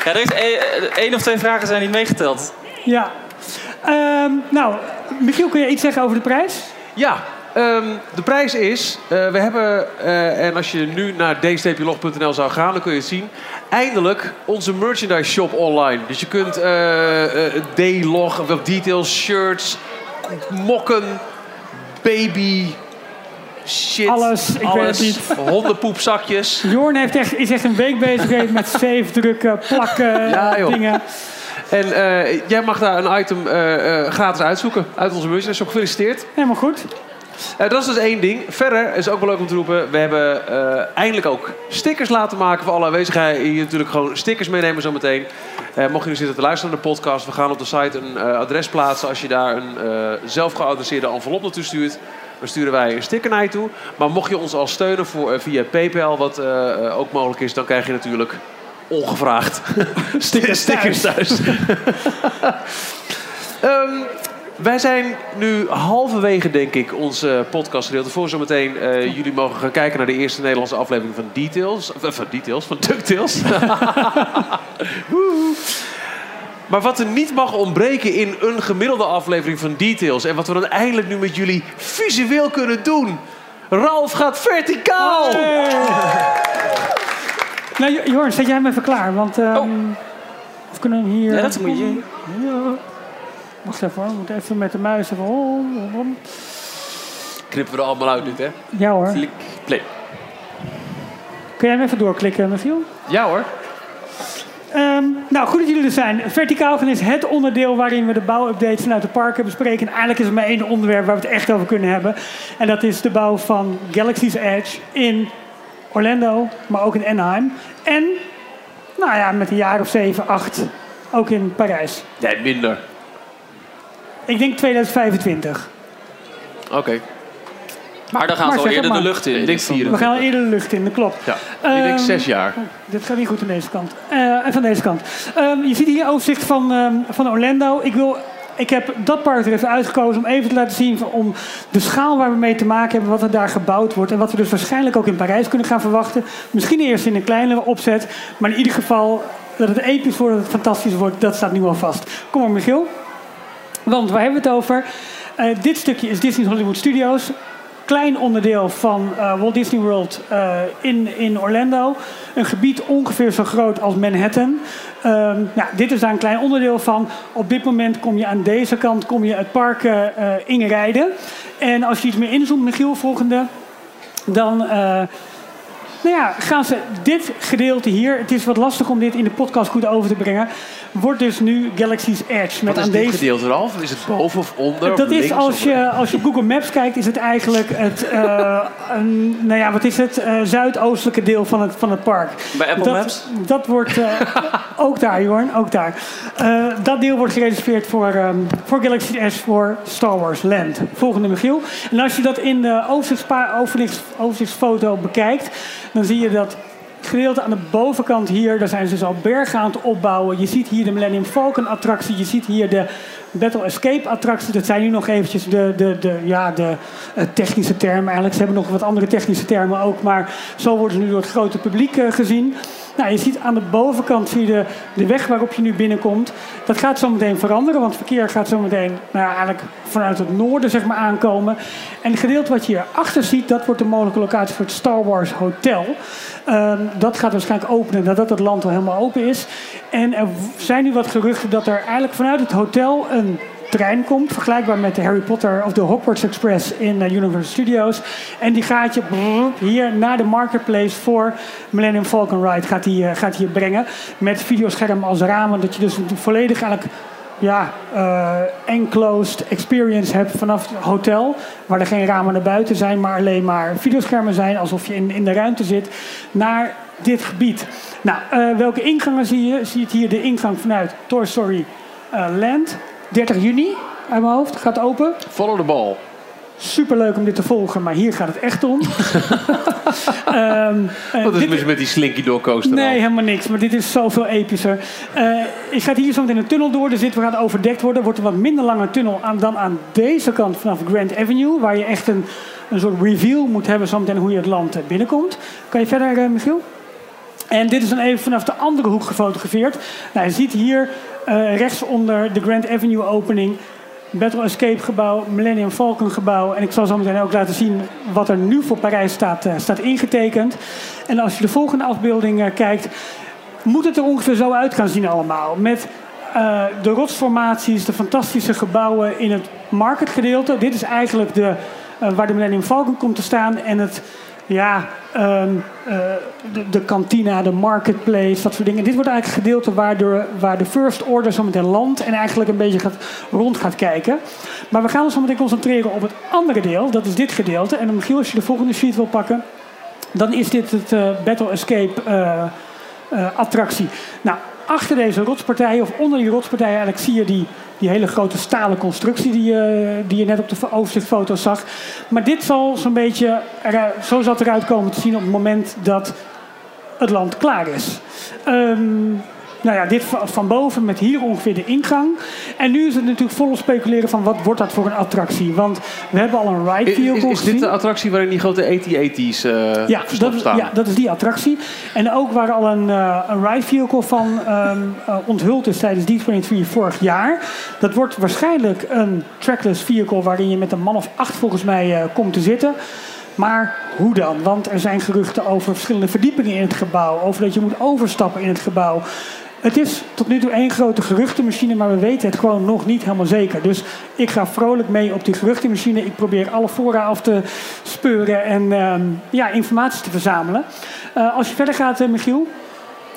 Ja, er is één, één of twee vragen zijn niet meegeteld. Ja. Ehm, nou, Michiel, kun je iets zeggen over de prijs? Ja, ehm, de prijs is, eh, we hebben, eh, en als je nu naar d-log.nl zou gaan, dan kun je het zien, eindelijk onze merchandise shop online. Dus je kunt eh, eh, D-log, details, shirts, mokken, baby, shit, Alles, ik weet het niet. hondenpoepzakjes. Jorn heeft echt, is echt een week bezig geweest met save, drukken, plakken, Ja, dingen. En eh, jij mag daar een item eh, eh, gratis uitzoeken uit onze merchandise shop. Gefeliciteerd. Helemaal goed. Dat is dus één ding. Verder is ook wel leuk om te roepen. We hebben eindelijk ook stickers laten maken voor alle aanwezigen. Hier natuurlijk gewoon stickers meenemen zometeen. Mocht je nu zitten te luisteren naar de podcast. We gaan op de site een adres plaatsen. Als je daar een zelf geadresseerde envelop naartoe stuurt. Dan sturen wij een sticker naar je toe. Maar mocht je ons al steunen voor, eh, via PayPal, wat eh, eh, ook mogelijk is, dan krijg je natuurlijk ongevraagd stickers, stickers thuis. Ehm, wij zijn nu halverwege, denk ik, ons eh podcastgedeelte. Voor zometeen eh jullie mogen gaan kijken naar de eerste Nederlandse aflevering van Details. Of, van Details, van DuckTales. Maar wat er niet mag ontbreken in een gemiddelde aflevering van Details... en wat we dan eindelijk nu met jullie visueel kunnen doen... Ralf gaat verticaal! Nou, Jo- Jorn, zet jij hem even klaar, want... ehm, Of kunnen we hem hier... Nee, dat moet je. Ja. Wacht even hoor, we moeten even met de muis even... Knippen we er allemaal uit dit, hè? Ja hoor. Klik, play. Kun jij hem even doorklikken, Michiel? Ja hoor. Ehm, nou, goed dat jullie er zijn. Verticaal is het onderdeel waarin we de bouwupdates vanuit de parken bespreken. En eigenlijk is er maar één onderwerp waar we het echt over kunnen hebben. En dat is de bouw van Galaxy's Edge in Orlando, maar ook in Anaheim. En nou ja, met een jaar of zeven, acht ook in Parijs. Nee, minder. Ik denk 2025. Oké. Maar dan gaan Maar ze al zeg eerder de lucht in. Ik denk vier. We gaan al eerder de lucht in, dat klopt. Ja. ik denk Ehm, zes jaar. Dit gaat niet goed aan deze kant. Eh, en van deze kant. Ehm, je ziet hier een overzicht van, ehm, van Orlando. Ik, wil, ik heb dat park er even uitgekozen om even te laten zien om de schaal waar we mee te maken hebben, wat er daar gebouwd wordt en wat we dus waarschijnlijk ook in Parijs kunnen gaan verwachten. Misschien eerst in een kleinere opzet, maar in ieder geval dat het episch wordt, dat het fantastisch wordt, dat staat nu al vast. Kom maar Michiel. Want waar hebben we het over? Eh, dit stukje is Disney Hollywood Studios. Klein onderdeel van eh, Walt Disney World eh, in, in Orlando. Een gebied ongeveer zo groot als Manhattan. Ehm, dit is daar een klein onderdeel van. Op dit moment kom je aan deze kant kom je het park eh, inrijden. En als je iets meer inzoomt, Michiel, volgende. Dan nou ja, gaan ze dit gedeelte hier, het is wat lastig om dit in de podcast goed over te brengen, wordt dus nu Galaxy's Edge. Met Wat is aan dit deze gedeelte Ralf? Is het boven of onder? dat of is als je, als je op Google Maps kijkt, is het eigenlijk het, eh, een, nou ja, wat is het, Eh, zuidoostelijke deel van het, van het park. Bij Apple dat, Maps? Dat wordt, eh, ook daar Jorn, ook daar. Dat deel wordt gereserveerd voor, ehm, voor Galaxy S voor Star Wars Land. Volgende Michiel. En als je dat in de overzichtsfoto bekijkt, dan zie je dat gedeelte aan de bovenkant hier, daar zijn ze dus al bergen aan het opbouwen. Je ziet hier de Millennium Falcon attractie, je ziet hier de Battle Escape attractie. Dat zijn nu nog eventjes de, de, de, ja, de eh, technische termen eigenlijk. Ze hebben nog wat andere technische termen ook, maar zo worden ze nu door het grote publiek eh, gezien. Nou, je ziet aan de bovenkant zie de, de weg waarop je nu binnenkomt. Dat gaat zo meteen veranderen, want het verkeer gaat zo meteen nou eigenlijk vanuit het noorden zeg maar, aankomen. En het gedeelte wat je hierachter ziet, dat wordt de mogelijke locatie voor het Star Wars Hotel. Ehm, dat gaat waarschijnlijk openen nadat het land al helemaal open is. En er zijn nu wat geruchten dat er eigenlijk vanuit het hotel een trein komt. Vergelijkbaar met de Harry Potter of de Hogwarts Express in eh, Universal Studios. En die gaat je hier naar de marketplace voor Millennium Falcon Ride gaat die, eh, gaat die je brengen. Met videoscherm als ramen. Dat je dus volledig eigenlijk ja, eh, enclosed experience hebt vanaf het hotel. Waar er geen ramen naar buiten zijn, maar alleen maar videoschermen zijn. Alsof je in, in de ruimte zit. Naar dit gebied. Nou, welke ingangen zie je? Zie je hier de ingang vanuit Toy Story Land. 30 juni uit mijn hoofd gaat open. Follow the ball. Super leuk om dit te volgen, maar hier gaat het echt om. Ehm, eh, Wat is dit- met die Slinky coaster Nee, helemaal niks. Maar dit is zoveel epischer. Eh ik ga hier zo meteen een tunnel door. Dus dit gaat overdekt worden. Wordt een wat minder lange tunnel aan, dan aan deze kant vanaf Grand Avenue. Waar je echt een, een soort reveal moet hebben zometeen hoe je het land eh, binnenkomt. Kan je verder, eh, Michiel? En dit is dan even vanaf de andere hoek gefotografeerd. Nou, je ziet hier eh, rechts onder de Grand Avenue opening... Battle Escape gebouw, Millennium Falcon gebouw. En ik zal zo meteen ook laten zien wat er nu voor Parijs staat, eh, staat ingetekend. En als je de volgende afbeelding eh, kijkt, moet het er ongeveer zo uit gaan zien allemaal. Met de rotsformaties, de fantastische gebouwen in het marketgedeelte. Dit is eigenlijk de, waar de Millennium Falcon komt te staan. En het, ja, ehm, eh, de, kantina, de marketplace, dat soort dingen. Dit wordt eigenlijk het gedeelte waar de, waar de First Order zo meteen landt. En eigenlijk een beetje gaat, rond gaat kijken. Maar we gaan ons zo meteen concentreren op het andere deel. Dat is dit gedeelte. En Michiel, als je de volgende sheet wil pakken. Dan is dit het eh, Battle Escape eh, attractie. Nou, achter deze rotspartijen, of onder die rotspartijen, eigenlijk zie je die, die hele grote stalen constructie die, je- die je net op de fo- overzichtfoto zag. Maar dit zal zo'n beetje, er, zo zal het eruit komen te zien op het moment dat het land klaar is. Ehm, nou ja, dit va- van boven met hier ongeveer de ingang. En nu is het natuurlijk volop speculeren van wat wordt dat voor een attractie. Want we hebben al een ride vehicle is, is dit de attractie waarin die grote AT-AT's eh Ja dat, staan? ja, dat is die attractie. En ook waar al een, eh, een ride vehicle van eh, onthuld is tijdens D23 vorig jaar. Dat wordt waarschijnlijk een trackless vehicle waarin je met een man of acht volgens mij komt te zitten. Maar hoe dan? Want er zijn geruchten over verschillende verdiepingen in het gebouw. Over dat je moet overstappen in het gebouw. Het is tot nu toe één grote geruchtenmachine, maar we weten het gewoon nog niet helemaal zeker. Dus ik ga vrolijk mee op die geruchtenmachine. Ik probeer alle fora af te speuren en ehm, ja, informatie te verzamelen. Eh, als je verder gaat, eh, Michiel,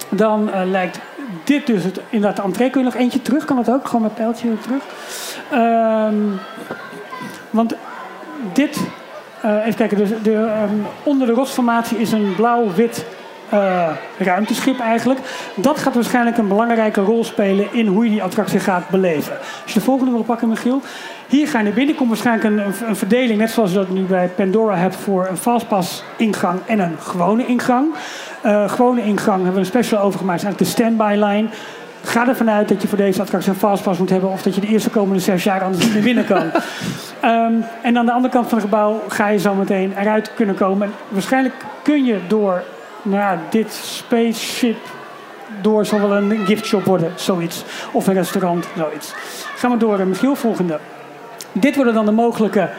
dan eh, lijkt dit dus het, inderdaad de entree. Kun je nog eentje terug? Kan dat ook? Gewoon met pijltje terug. Ehm, want dit, even kijken, dus de, ehm, onder de rotsformatie is een blauw-wit eh, ruimteschip eigenlijk. Dat gaat waarschijnlijk een belangrijke rol spelen in hoe je die attractie gaat beleven. Als je de volgende wil pakken, Michiel. Hier ga je naar binnen. komt waarschijnlijk een, een verdeling, net zoals je dat nu bij Pandora hebt, voor een fastpass ingang en een gewone ingang. Uh, gewone ingang hebben we een special overgemaakt. Dat is eigenlijk de standby line. Ga ervan uit dat je voor deze attractie een fastpass moet hebben... of dat je de eerste komende zes jaar anders niet meer binnen kan. um, en aan de andere kant van het gebouw ga je zo meteen eruit kunnen komen. En waarschijnlijk kun je door nou ja, dit spaceship door zal wel een giftshop worden, zoiets. Of een restaurant, zoiets. Gaan we door, Michiel, volgende. Dit worden dan de mogelijke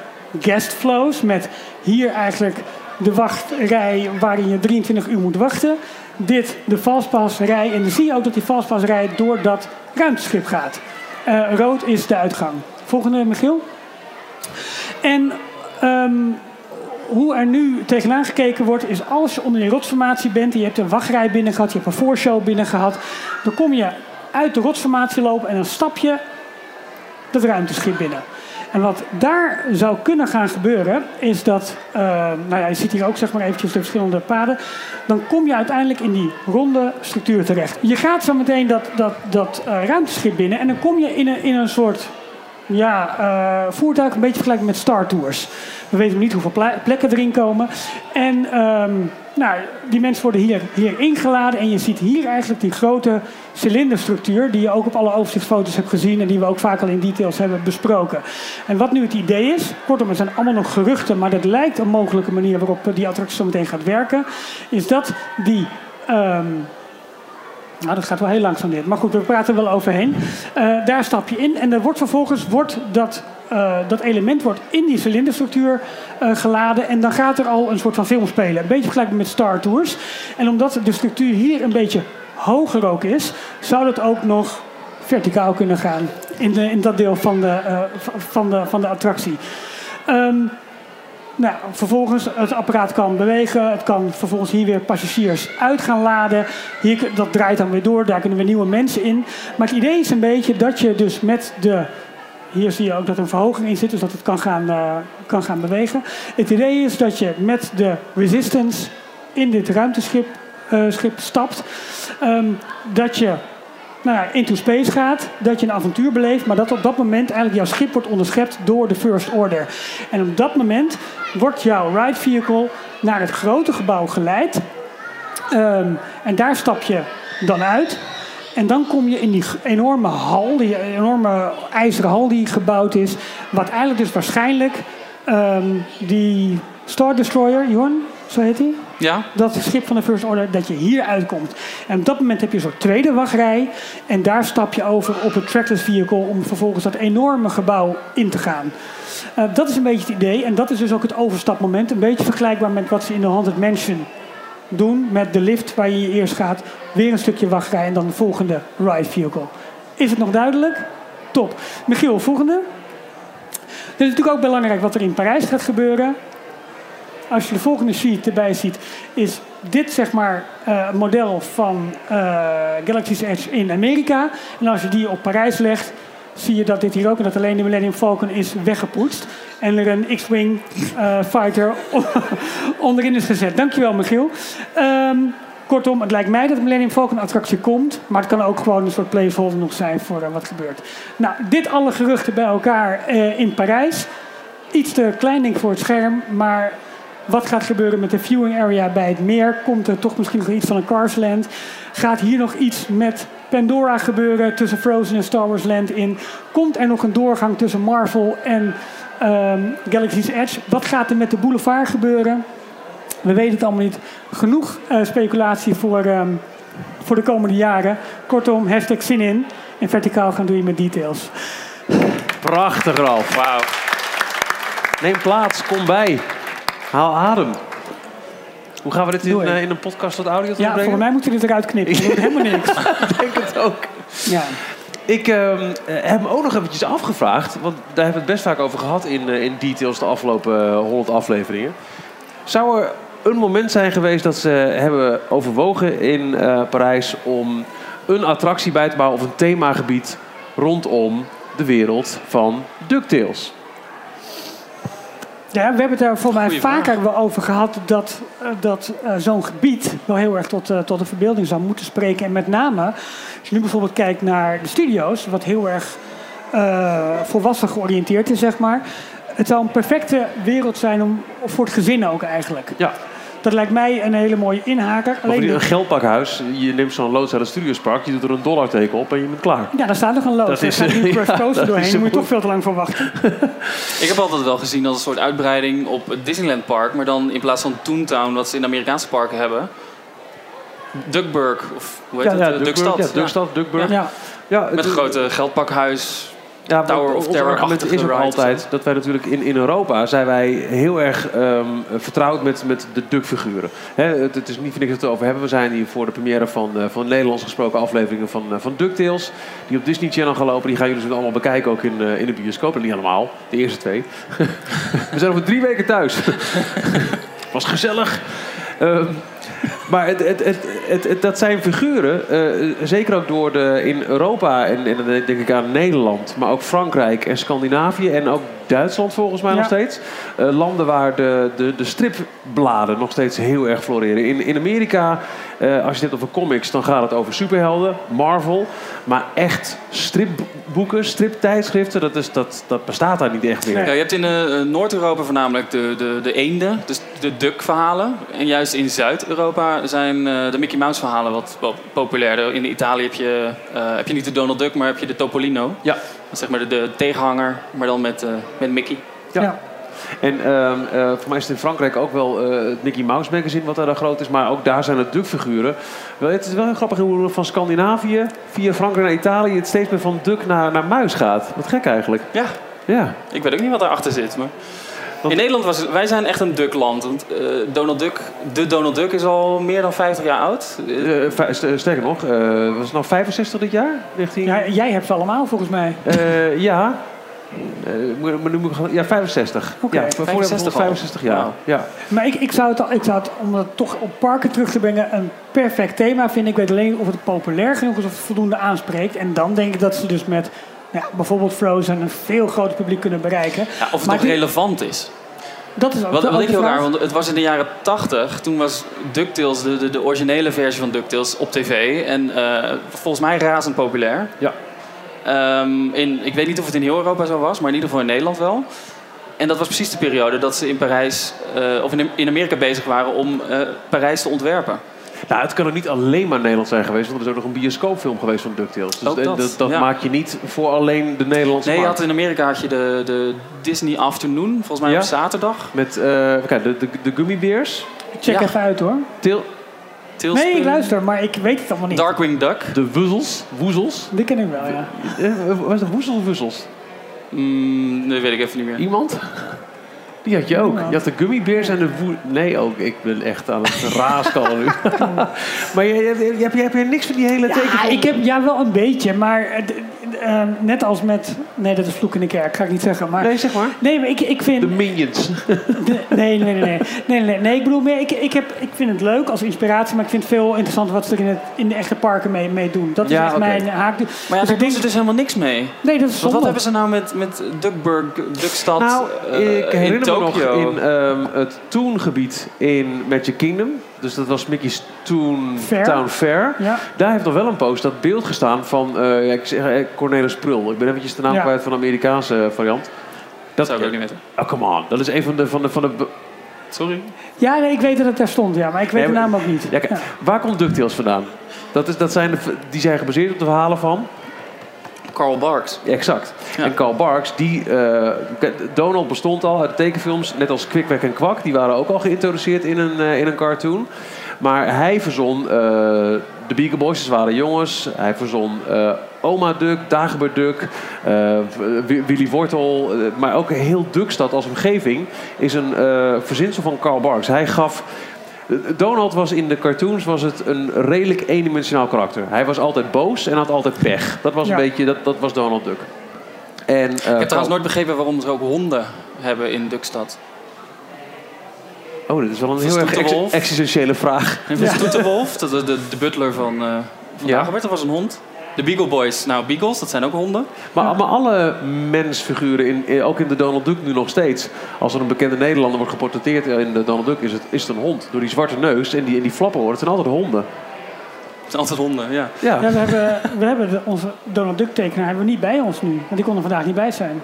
guest flows met hier eigenlijk de wachtrij waarin je 23 uur moet wachten. Dit de fastpassrij. En dan zie je ook dat die fastpassrij door dat ruimteschip gaat. Uh, rood is de uitgang. Volgende, Michiel. En um, hoe er nu tegenaan gekeken wordt, is als je onder die rotsformatie bent, je hebt een wachtrij binnen gehad, je hebt een voorshow binnen gehad, dan kom je uit de rotsformatie lopen en dan stap je dat ruimteschip binnen. En wat daar zou kunnen gaan gebeuren, is dat, uh, nou ja, je ziet hier ook zeg maar eventjes de verschillende paden, dan kom je uiteindelijk in die ronde structuur terecht. Je gaat zo meteen dat, dat, dat uh, ruimteschip binnen en dan kom je in een, in een soort ja, uh, voertuig, een beetje vergelijkbaar met Star Tours. We weten niet hoeveel plekken erin komen. En um, nou, die mensen worden hier, hier ingeladen. En je ziet hier eigenlijk die grote cilinderstructuur. Die je ook op alle overzichtsfoto's hebt gezien. En die we ook vaak al in details hebben besproken. En wat nu het idee is. Kortom, het zijn allemaal nog geruchten. Maar dat lijkt een mogelijke manier waarop die attractie zo meteen gaat werken. Is dat die. Um, nou, dat gaat wel heel langzaam dit. Maar goed, we praten er wel overheen. Uh, daar stap je in en er wordt vervolgens wordt dat, uh, dat element wordt in die cilinderstructuur uh, geladen. En dan gaat er al een soort van film spelen. Een beetje vergelijkbaar met Star Tours. En omdat de structuur hier een beetje hoger ook is, zou dat ook nog verticaal kunnen gaan. In, de, in dat deel van de, van de, van de attractie. Um, nou, vervolgens, het apparaat kan bewegen. Het kan vervolgens hier weer passagiers uit gaan laden. Hier, dat draait dan weer door. Daar kunnen weer nieuwe mensen in. Maar het idee is een beetje dat je dus met de... Hier zie je ook dat er een verhoging in zit, dus dat het kan gaan, uh, kan gaan bewegen. Het idee is dat je met de resistance in dit ruimteschip uh, schip stapt. Um, dat je nou ja, into space gaat, dat je een avontuur beleeft, maar dat op dat moment eigenlijk jouw schip wordt onderschept door de First Order. En op dat moment wordt jouw ride vehicle naar het grote gebouw geleid. Um, en daar stap je dan uit. En dan kom je in die enorme hal, die enorme ijzeren hal die gebouwd is. Wat eigenlijk dus waarschijnlijk um, die Star Destroyer, Johan, zo heet hij? Ja. Dat schip van de First Order, dat je hier uitkomt. En op dat moment heb je zo'n tweede wachtrij. En daar stap je over op het trackless vehicle om vervolgens dat enorme gebouw in te gaan. Uh, dat is een beetje het idee. En dat is dus ook het overstapmoment. Een beetje vergelijkbaar met wat ze in de Haunted Mansion doen. Met de lift waar je eerst gaat. Weer een stukje wachtrij en dan de volgende ride vehicle. Is het nog duidelijk? Top. Michiel, volgende. Het is natuurlijk ook belangrijk wat er in Parijs gaat gebeuren als je de volgende sheet erbij ziet, is dit zeg maar uh, model van uh, Galaxy's Edge in Amerika. En als je die op Parijs legt, zie je dat dit hier ook, en dat alleen de Millennium Falcon is weggepoetst. En er een X-Wing uh, fighter onderin is gezet. Dankjewel, Michiel. Um, kortom, het lijkt mij dat de Millennium Falcon attractie komt. Maar het kan ook gewoon een soort placeholder nog zijn voor wat gebeurt. Nou, dit alle geruchten bij elkaar in Parijs. Iets te klein ik voor het scherm, maar wat gaat gebeuren met de viewing area bij het meer? Komt er toch misschien nog iets van een Carsland? Gaat hier nog iets met Pandora gebeuren tussen Frozen en Star Wars Land in? Komt er nog een doorgang tussen Marvel en um, Galaxy's Edge? Wat gaat er met de boulevard gebeuren? We weten het allemaal niet. Genoeg uh, speculatie voor, um, voor de komende jaren. Kortom, hashtag zin in. En verticaal gaan doen je met details. Prachtig, Ralf. Wauw. Neem plaats, kom bij. Haal adem. Hoe gaan we dit in, uh, in een podcast tot audio Ja, voor mij moeten we dit eruit knippen. Dat helemaal niks. Ik denk het ook. Ja. Ik uh, heb me ook nog eventjes afgevraagd, want daar hebben we het best vaak over gehad in, uh, in details de afgelopen 100 afleveringen. Zou er een moment zijn geweest dat ze hebben overwogen in Parijs om een attractie bij te bouwen of een themagebied rondom de wereld van DuckTales? Ja, we hebben het daar voor mij Goeie vaker wel over gehad dat, eh, dat eh, zo'n gebied wel heel erg tot, eh, tot de verbeelding zou moeten spreken. En met name, als je nu bijvoorbeeld kijkt naar de studio's, wat heel erg volwassen georiënteerd is, zeg maar. Het zou een perfecte wereld zijn om, voor het gezin ook eigenlijk. Ja. Dat lijkt mij een hele mooie inhaker. Alleen Alleen, een geldpakhuis. Je neemt zo'n loods uit het Studiospark. Je doet er een dollarteken op en je bent klaar. ja, daar staat nog een loods. Dat Er is- gaat nu ja, Coaster doorheen. Daar moet je toch veel te lang voor wachten. Ik heb altijd wel gezien als een soort uitbreiding op het Disneyland Park, maar dan in plaats van Toontown, wat ze in de Amerikaanse parken hebben, Duckburg, of hoe heet het? Eh, Duckburg, Duckstad. Ja, Duckstad, Duckburg. Ja. Ja, Met een grote geldpakhuis. Ja, Tower maar of argument is ook altijd dat wij natuurlijk in, in Europa zijn wij heel erg ehm, vertrouwd met, met de Duck-figuren. Het, het is niet voor niks dat we het over hebben. We zijn hier voor de première van, eh, van Nederlands gesproken afleveringen van, eh, van DuckTales. Die op Disney Channel gaan lopen. Die gaan jullie dus allemaal bekijken, ook in, eh, in de bioscoop. En niet allemaal, de eerste twee. we zijn over drie weken thuis. Was gezellig. Ehm, maar het, het, het, het, het- dat zijn figuren, eh, zeker ook door de, in Europa en, en dan denk ik aan Nederland, maar ook Frankrijk en Scandinavië en ook Duitsland volgens mij Ja. nog steeds. Eh, landen waar de, de, de stripbladen nog steeds heel erg floreren. In, in Amerika, eh, als je het hebt over comics, dan gaat het over superhelden, Marvel. Maar echt stripboeken, striptijdschriften, dat, is, dat, dat bestaat daar niet echt meer. Ja, je hebt in eh, Noord-Europa voornamelijk de, de, de eenden, dus de duck-verhalen. En juist in Zuid-Europa zijn eh, de Mickey Mouse-verhalen wat, wat populairder. In Italië heb je, eh, heb je niet de Donald Duck, maar heb je de Topolino. Ja. Dat is zeg maar de, de tegenhanger, maar dan met, eh, met Mickey. Ja. Ja. En ehm, eh, voor mij is het in Frankrijk ook wel eh, het Mickey Mouse magazine wat daar groot is. Maar ook daar zijn het Duck-figuren. Wel, Het is wel heel grappig hoe van Scandinavië via Frankrijk naar Italië... het steeds meer van Duck naar, naar Muis gaat. Wat gek eigenlijk. Ja, Ja. ik weet ook niet wat daarachter zit. Maar... Want- In Nederland was wij zijn echt een duckland. Want eh, Donald Duck, de Donald Duck is al meer dan 50 jaar oud. Eh, Eh, sterker nog, eh, was het nou 65 dit jaar? 19... Ja, jij hebt ze allemaal volgens mij. Eh, ja. Moet- maar nu moet ik gaan- ja, 65. Oké, ja, voor- voor 65 al. 65 jaar. Ja. Maar ik, ik, zou het, al- ik zou het, om het toch op parken terug te brengen, een perfect thema vinden. Ik weet alleen of het populair genoeg is of het voldoende aanspreekt. En dan denk ik dat ze dus met ja, bijvoorbeeld Frozen een veel groter publiek kunnen bereiken. ja, of het Maar nog die- relevant is. Dat is ook Wat, de wat ik heel raar, want het was in de jaren 80. Toen was DuckTales, de, de, de originele versie van DuckTales, op tv. En eh, volgens mij razend populair. Ja. Ehm, in, ik weet niet of het in heel Europa zo was, maar in ieder geval in Nederland wel. En dat was precies de periode dat ze in Parijs, eh, of in, in Amerika bezig waren om eh, Parijs te ontwerpen. Nou, het kan ook niet alleen maar Nederland zijn geweest, want er is ook nog een bioscoopfilm geweest van DuckTales. Dus Ook eh, dat, dat, dat ja. maak je niet voor alleen de Nederlandse Nee, je had in Amerika had je de, de Disney Afternoon, volgens mij Ja. op zaterdag. Met eh, kijk, de, de, de Gummy Bears, Check Ja. even uit hoor. Til, Tailspin, Nee, luister, maar ik weet het allemaal niet. Darkwing Duck. de Woezels. Woezels? Die ken ik wel, ja. Eh, was het Woezels of Woezels? Mm, dat weet ik even niet meer. Iemand? Die had je ook. Je had de Gummy Bears en de woe... Nee, ook. Ik ben echt aan het raaskallen nu. maar je, je, je, hebt, je hebt hier niks van die hele Ja, tekenfilm? ik heb ja wel een beetje, maar eh, d- d- eh, net als met. Nee, dat is vloek in de kerk, ga ik niet zeggen. Maar, Nee, zeg maar. nee, maar ik, ik vind. De Minions. De- nee, nee, nee, nee, nee, nee, nee. Ik bedoel meer, ik, ik, heb, ik vind het leuk als inspiratie, maar ik vind het veel interessanter wat ze er in, het, in de echte parken mee, mee doen. Dat is Ja, echt mijn haak. Maar ja, Dus daar doen ze dus helemaal niks mee. Nee, dat is Want zonde. wat hebben ze nou met, met Duckburg, Duckstad Nou, eh, ik in herinner me Tokio? nog in ehm, het Toon-gebied in Magic Kingdom. Dus dat was Mickey's Toon Fair. Town Fair. Ja, Daar heeft nog wel een post dat beeld gestaan van eh, ja, ik zeg, eh, Cornelis Prul. Ik ben eventjes de naam Ja. kwijt van de Amerikaanse variant. Dat zou ik ook niet weten. Oh, come on. Dat is een van de... Van de, van de Sorry. ja nee, ik weet dat het daar stond, ja, maar ik weet Nee, de naam ook niet. ja, kijk, Ja. Waar komt DuckTales vandaan? Dat, is, dat zijn de, die zijn gebaseerd op de verhalen van... Carl Barks. Exact. Ja. En Carl Barks, die, eh, Donald bestond al uit de tekenfilms, net als Kwik, Kwek en Kwak. Die waren ook al geïntroduceerd in een, eh, in een cartoon. Maar hij verzon eh, de Beagle Boys, waren jongens. Hij verzon Oma Duck, Dagobert Duck, Wi- Willy Wortel. maar ook heel Duckstad als omgeving is een verzinsel van Carl Barks. Hij gaf... Donald was in de cartoons was het een redelijk eendimensionaal karakter. Hij was altijd boos en had altijd pech. Dat was Ja. een beetje, dat, dat was Donald Duck. En, eh, Ik heb trouwens nooit begrepen waarom ze ook honden hebben in Duckstad. Oh, dit is wel een heel erg ex- existentiële vraag. En van Stoeterwolf, de, de, de butler van, eh van Ja. Dagobert, dat was een hond. De Beagle Boys. Nou, Beagles, dat zijn ook honden. Maar, maar alle mensfiguren, in, in- ook in de Donald Duck nu nog steeds. Als er een bekende Nederlander wordt geportretteerd in de Donald Duck, is het, is het een hond. Door die zwarte neus en die, en die flappen het zijn altijd honden. Het zijn altijd honden, ja. Ja. Ja, we hebben, we hebben de- onze Donald Duck tekenaar hebben we niet bij ons nu. Want die kon er vandaag niet bij zijn.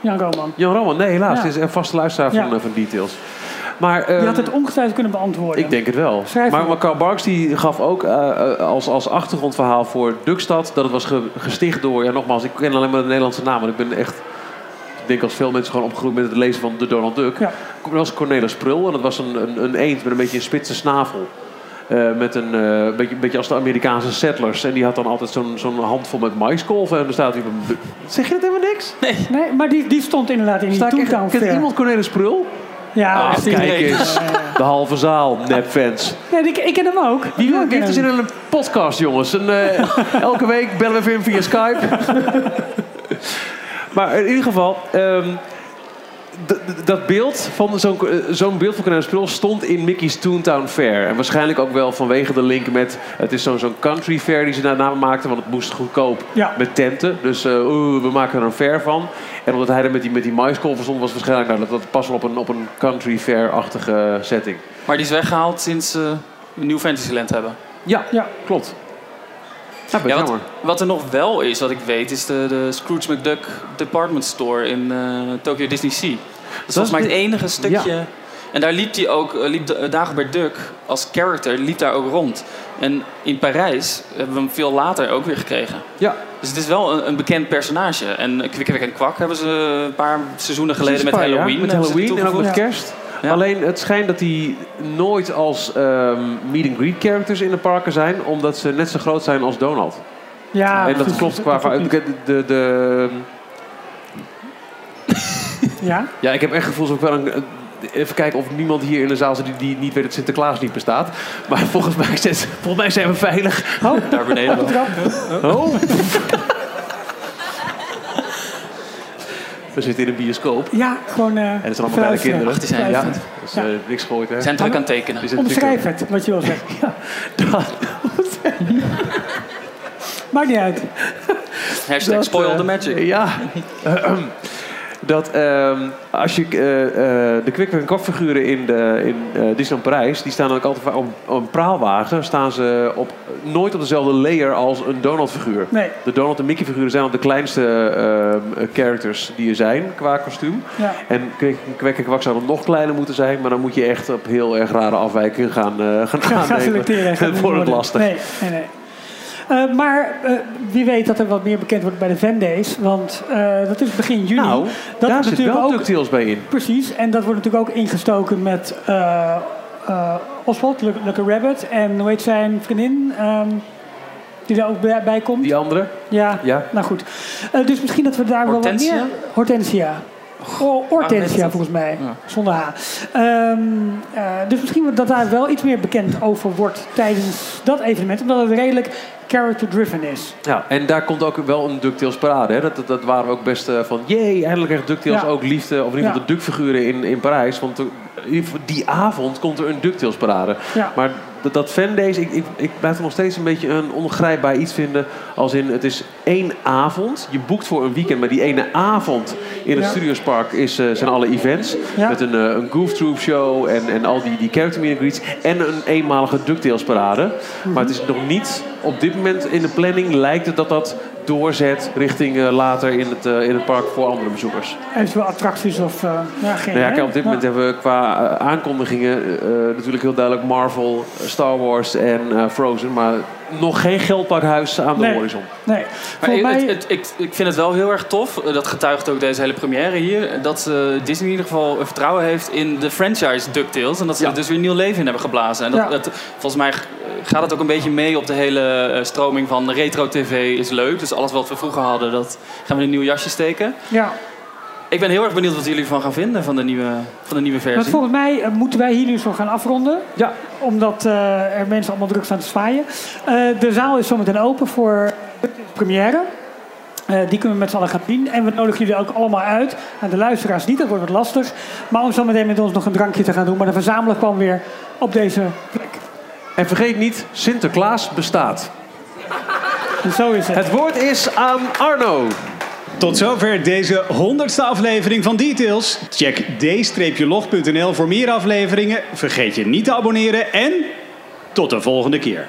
Jan Roman. Jan Roman, nee helaas. Ja. Het is een vaste luisteraar van, Ja. eh, van Details. Maar, ehm, had het ongetwijfeld kunnen beantwoorden. Ik denk het wel. Schrijf Maar, Karl Barks die gaf ook eh, eh, als, als achtergrondverhaal voor Duckstad... dat het was ge- gesticht door... Ja, nogmaals, ik ken alleen maar de Nederlandse naam. Want ik ben echt... Ik denk als veel mensen gewoon opgegroeid met het lezen van de Donald Duck. Ja. Dat was Cornelis Prul. En dat was een, een, een eend met een beetje een spitse snavel. Eh, met een beetje, beetje als de Amerikaanse settlers. En die had dan altijd zo'n zo'n handvol met maiskolven. En dan staat hij op. Zeg je dat helemaal niks? Nee, maar die, die stond inderdaad in die Toontown Kent iemand Cornelis Prul? Ja, Ah, kijk eens. De halve zaal, nepfans. Nee, ik, ik ken hem ook. Wie wil hem. in een podcast, jongens. Eh, elke week bellen we even in via Skype. maar in ieder geval, ehm, dat beeld van zo'n eh, zo'n beeld van Cornelis Prul stond in Mickey's Toontown Fair. En waarschijnlijk ook wel vanwege de link met... Het is zo'n zo'n country fair die ze daarna maakten, want het moest goedkoop Ja. met tenten. Dus eh, we maken er een fair van. En omdat hij er met die, met die maiskolven stond, was waarschijnlijk... Nou, dat, dat past wel op een, op een country fair-achtige setting. Maar die is weggehaald sinds ze een nieuw Fantasyland hebben. Ja, Ja. klopt. Ja, Ja, wat, er nog wel is, wat ik weet, is de, de Scrooge McDuck Department Store in eh, Tokyo Disney Sea. Dat is volgens mij het enige stukje. En daar liep hij ook, eh, liep de- Dagobert Duck als character, liep daar ook rond. En in Parijs hebben we hem veel later ook weer gekregen. Ja, Dus het is wel een, een bekend personage. En Kwik en Kwak hebben ze een paar seizoenen geleden met Halloween. Met hebben ze Halloween en ook met kerst. Ja. Alleen het schijnt dat die nooit als ehm meet and greet characters in de parken zijn, omdat ze net zo groot zijn als Donald. Ja, en dat precies. klopt qua. Dat De, de, de, Ja? ja, ik heb echt gevoel alsof ik wel een. Even kijken of niemand hier in de zaal zit die, die niet weet dat Sinterklaas niet bestaat. Maar volgens mij, volgens mij zijn we veilig. Oh, Daar beneden trap. Oh. We zitten in een bioscoop. Ja, gewoon. eh En het zijn allemaal kleine kinderen. Zijn- Ja, ja. dus Ja. eh, niks gegooid hè. Ze zijn druk aan het tekenen. Die zijn Omschrijf het, wat je wil zeggen. Ja. Maakt niet uit. Hashtag Dat, spoil eh, the magic. Ja. dat ehm, als je eh, eh, de kwik en kwakfiguren in, de, in eh, Disneyland Parijs... die staan ook altijd op, een praalwagen... staan ze op, nooit op dezelfde layer als een Donald-figuur. Nee. De Donald en Mickey-figuren zijn al de kleinste ehm, characters die er zijn qua kostuum. Ja. En kwek en kwak zouden nog kleiner moeten zijn... maar dan moet je echt op heel erg rare afwijkingen gaan, gaan Ga, ga aannemen. selecteren. Niet wordt lastig. Nee, nee, nee. Eh, maar eh, wie weet dat er wat meer bekend wordt bij de Days. Want eh, dat is begin juni. Nou, dat daar wordt zit natuurlijk wel ook DuckTales bij in. Precies, en dat wordt natuurlijk ook ingestoken met eh eh, Oswald, Lucky Rabbit. En hoe heet zijn vriendin? ehm, die daar ook bij, bij komt. Die andere? Ja, Ja. nou goed. Eh, dus misschien dat we daar wel wat Hortensia? meer... Hortensia. Oh, Hortensia volgens mij, Ja. zonder H. Ehm, eh, dus misschien dat daar wel iets meer bekend over wordt tijdens dat evenement. Omdat het redelijk character-driven is. Ja, en daar komt ook wel een DuckTales parade. Hè? Dat, dat, dat waren we ook best eh, van... Jee, eindelijk echt DuckTales Ja. ook liefde. Of in ieder geval de Duck-figuren in, in Parijs. Want die avond komt er een DuckTales parade. Maar dat, dat fandays, ik, ik, ik blijf er nog steeds een beetje een ongrijpbaar iets vinden. Als in, het is één avond. Je boekt voor een weekend. Maar die ene avond in het Ja. Studiospark is, eh, zijn alle events. Ja. Met een, eh, een Goof Troop show en, en al die, die character meet greets. En een eenmalige DuckTales parade. Maar het is nog niet... Op dit moment in de planning lijkt het dat dat doorzet richting eh, later in het, eh, in het park voor andere bezoekers. Eventueel attracties of... eh ja, geen Nou ja, kijk, op dit Ja. moment hebben we qua aankondigingen natuurlijk heel duidelijk Marvel, Star Wars en Frozen. Maar nog geen geldpakhuis aan de Nee. horizon. Nee, Maar ik, mij... het, het- ik, ik vind het wel heel erg tof, eh, dat getuigt ook deze hele première hier, dat eh, Disney in ieder geval vertrouwen heeft in de franchise DuckTales. En dat ze Ja. er dus weer nieuw leven in hebben geblazen. En dat, Ja. dat- volgens mij gaat het ook een beetje mee op de hele eh, stroming van retro tv is leuk. Dus alles wat we vroeger hadden, dat gaan we in een nieuw jasje steken. ja. Ik ben heel erg benieuwd wat jullie ervan gaan vinden van de nieuwe, van de nieuwe Want versie. volgens mij eh, moeten wij hier nu zo gaan afronden. Ja. Omdat eh, er mensen allemaal druk staan te zwaaien. Eh, de zaal is zometeen open voor de première. Eh, die kunnen we met z'n allen gaan zien. En we nodigen jullie ook allemaal uit. Nou, de luisteraars niet, dat wordt wat lastig. Maar om zo meteen met ons nog een drankje te gaan doen. Maar de verzamelen kwam weer op deze plek. En vergeet niet, Sinterklaas bestaat. Zo is het. Het woord is aan Arno. Tot zover deze honderdste aflevering van Details. Check d-log.nl voor meer afleveringen. Vergeet je niet te abonneren en tot de volgende keer.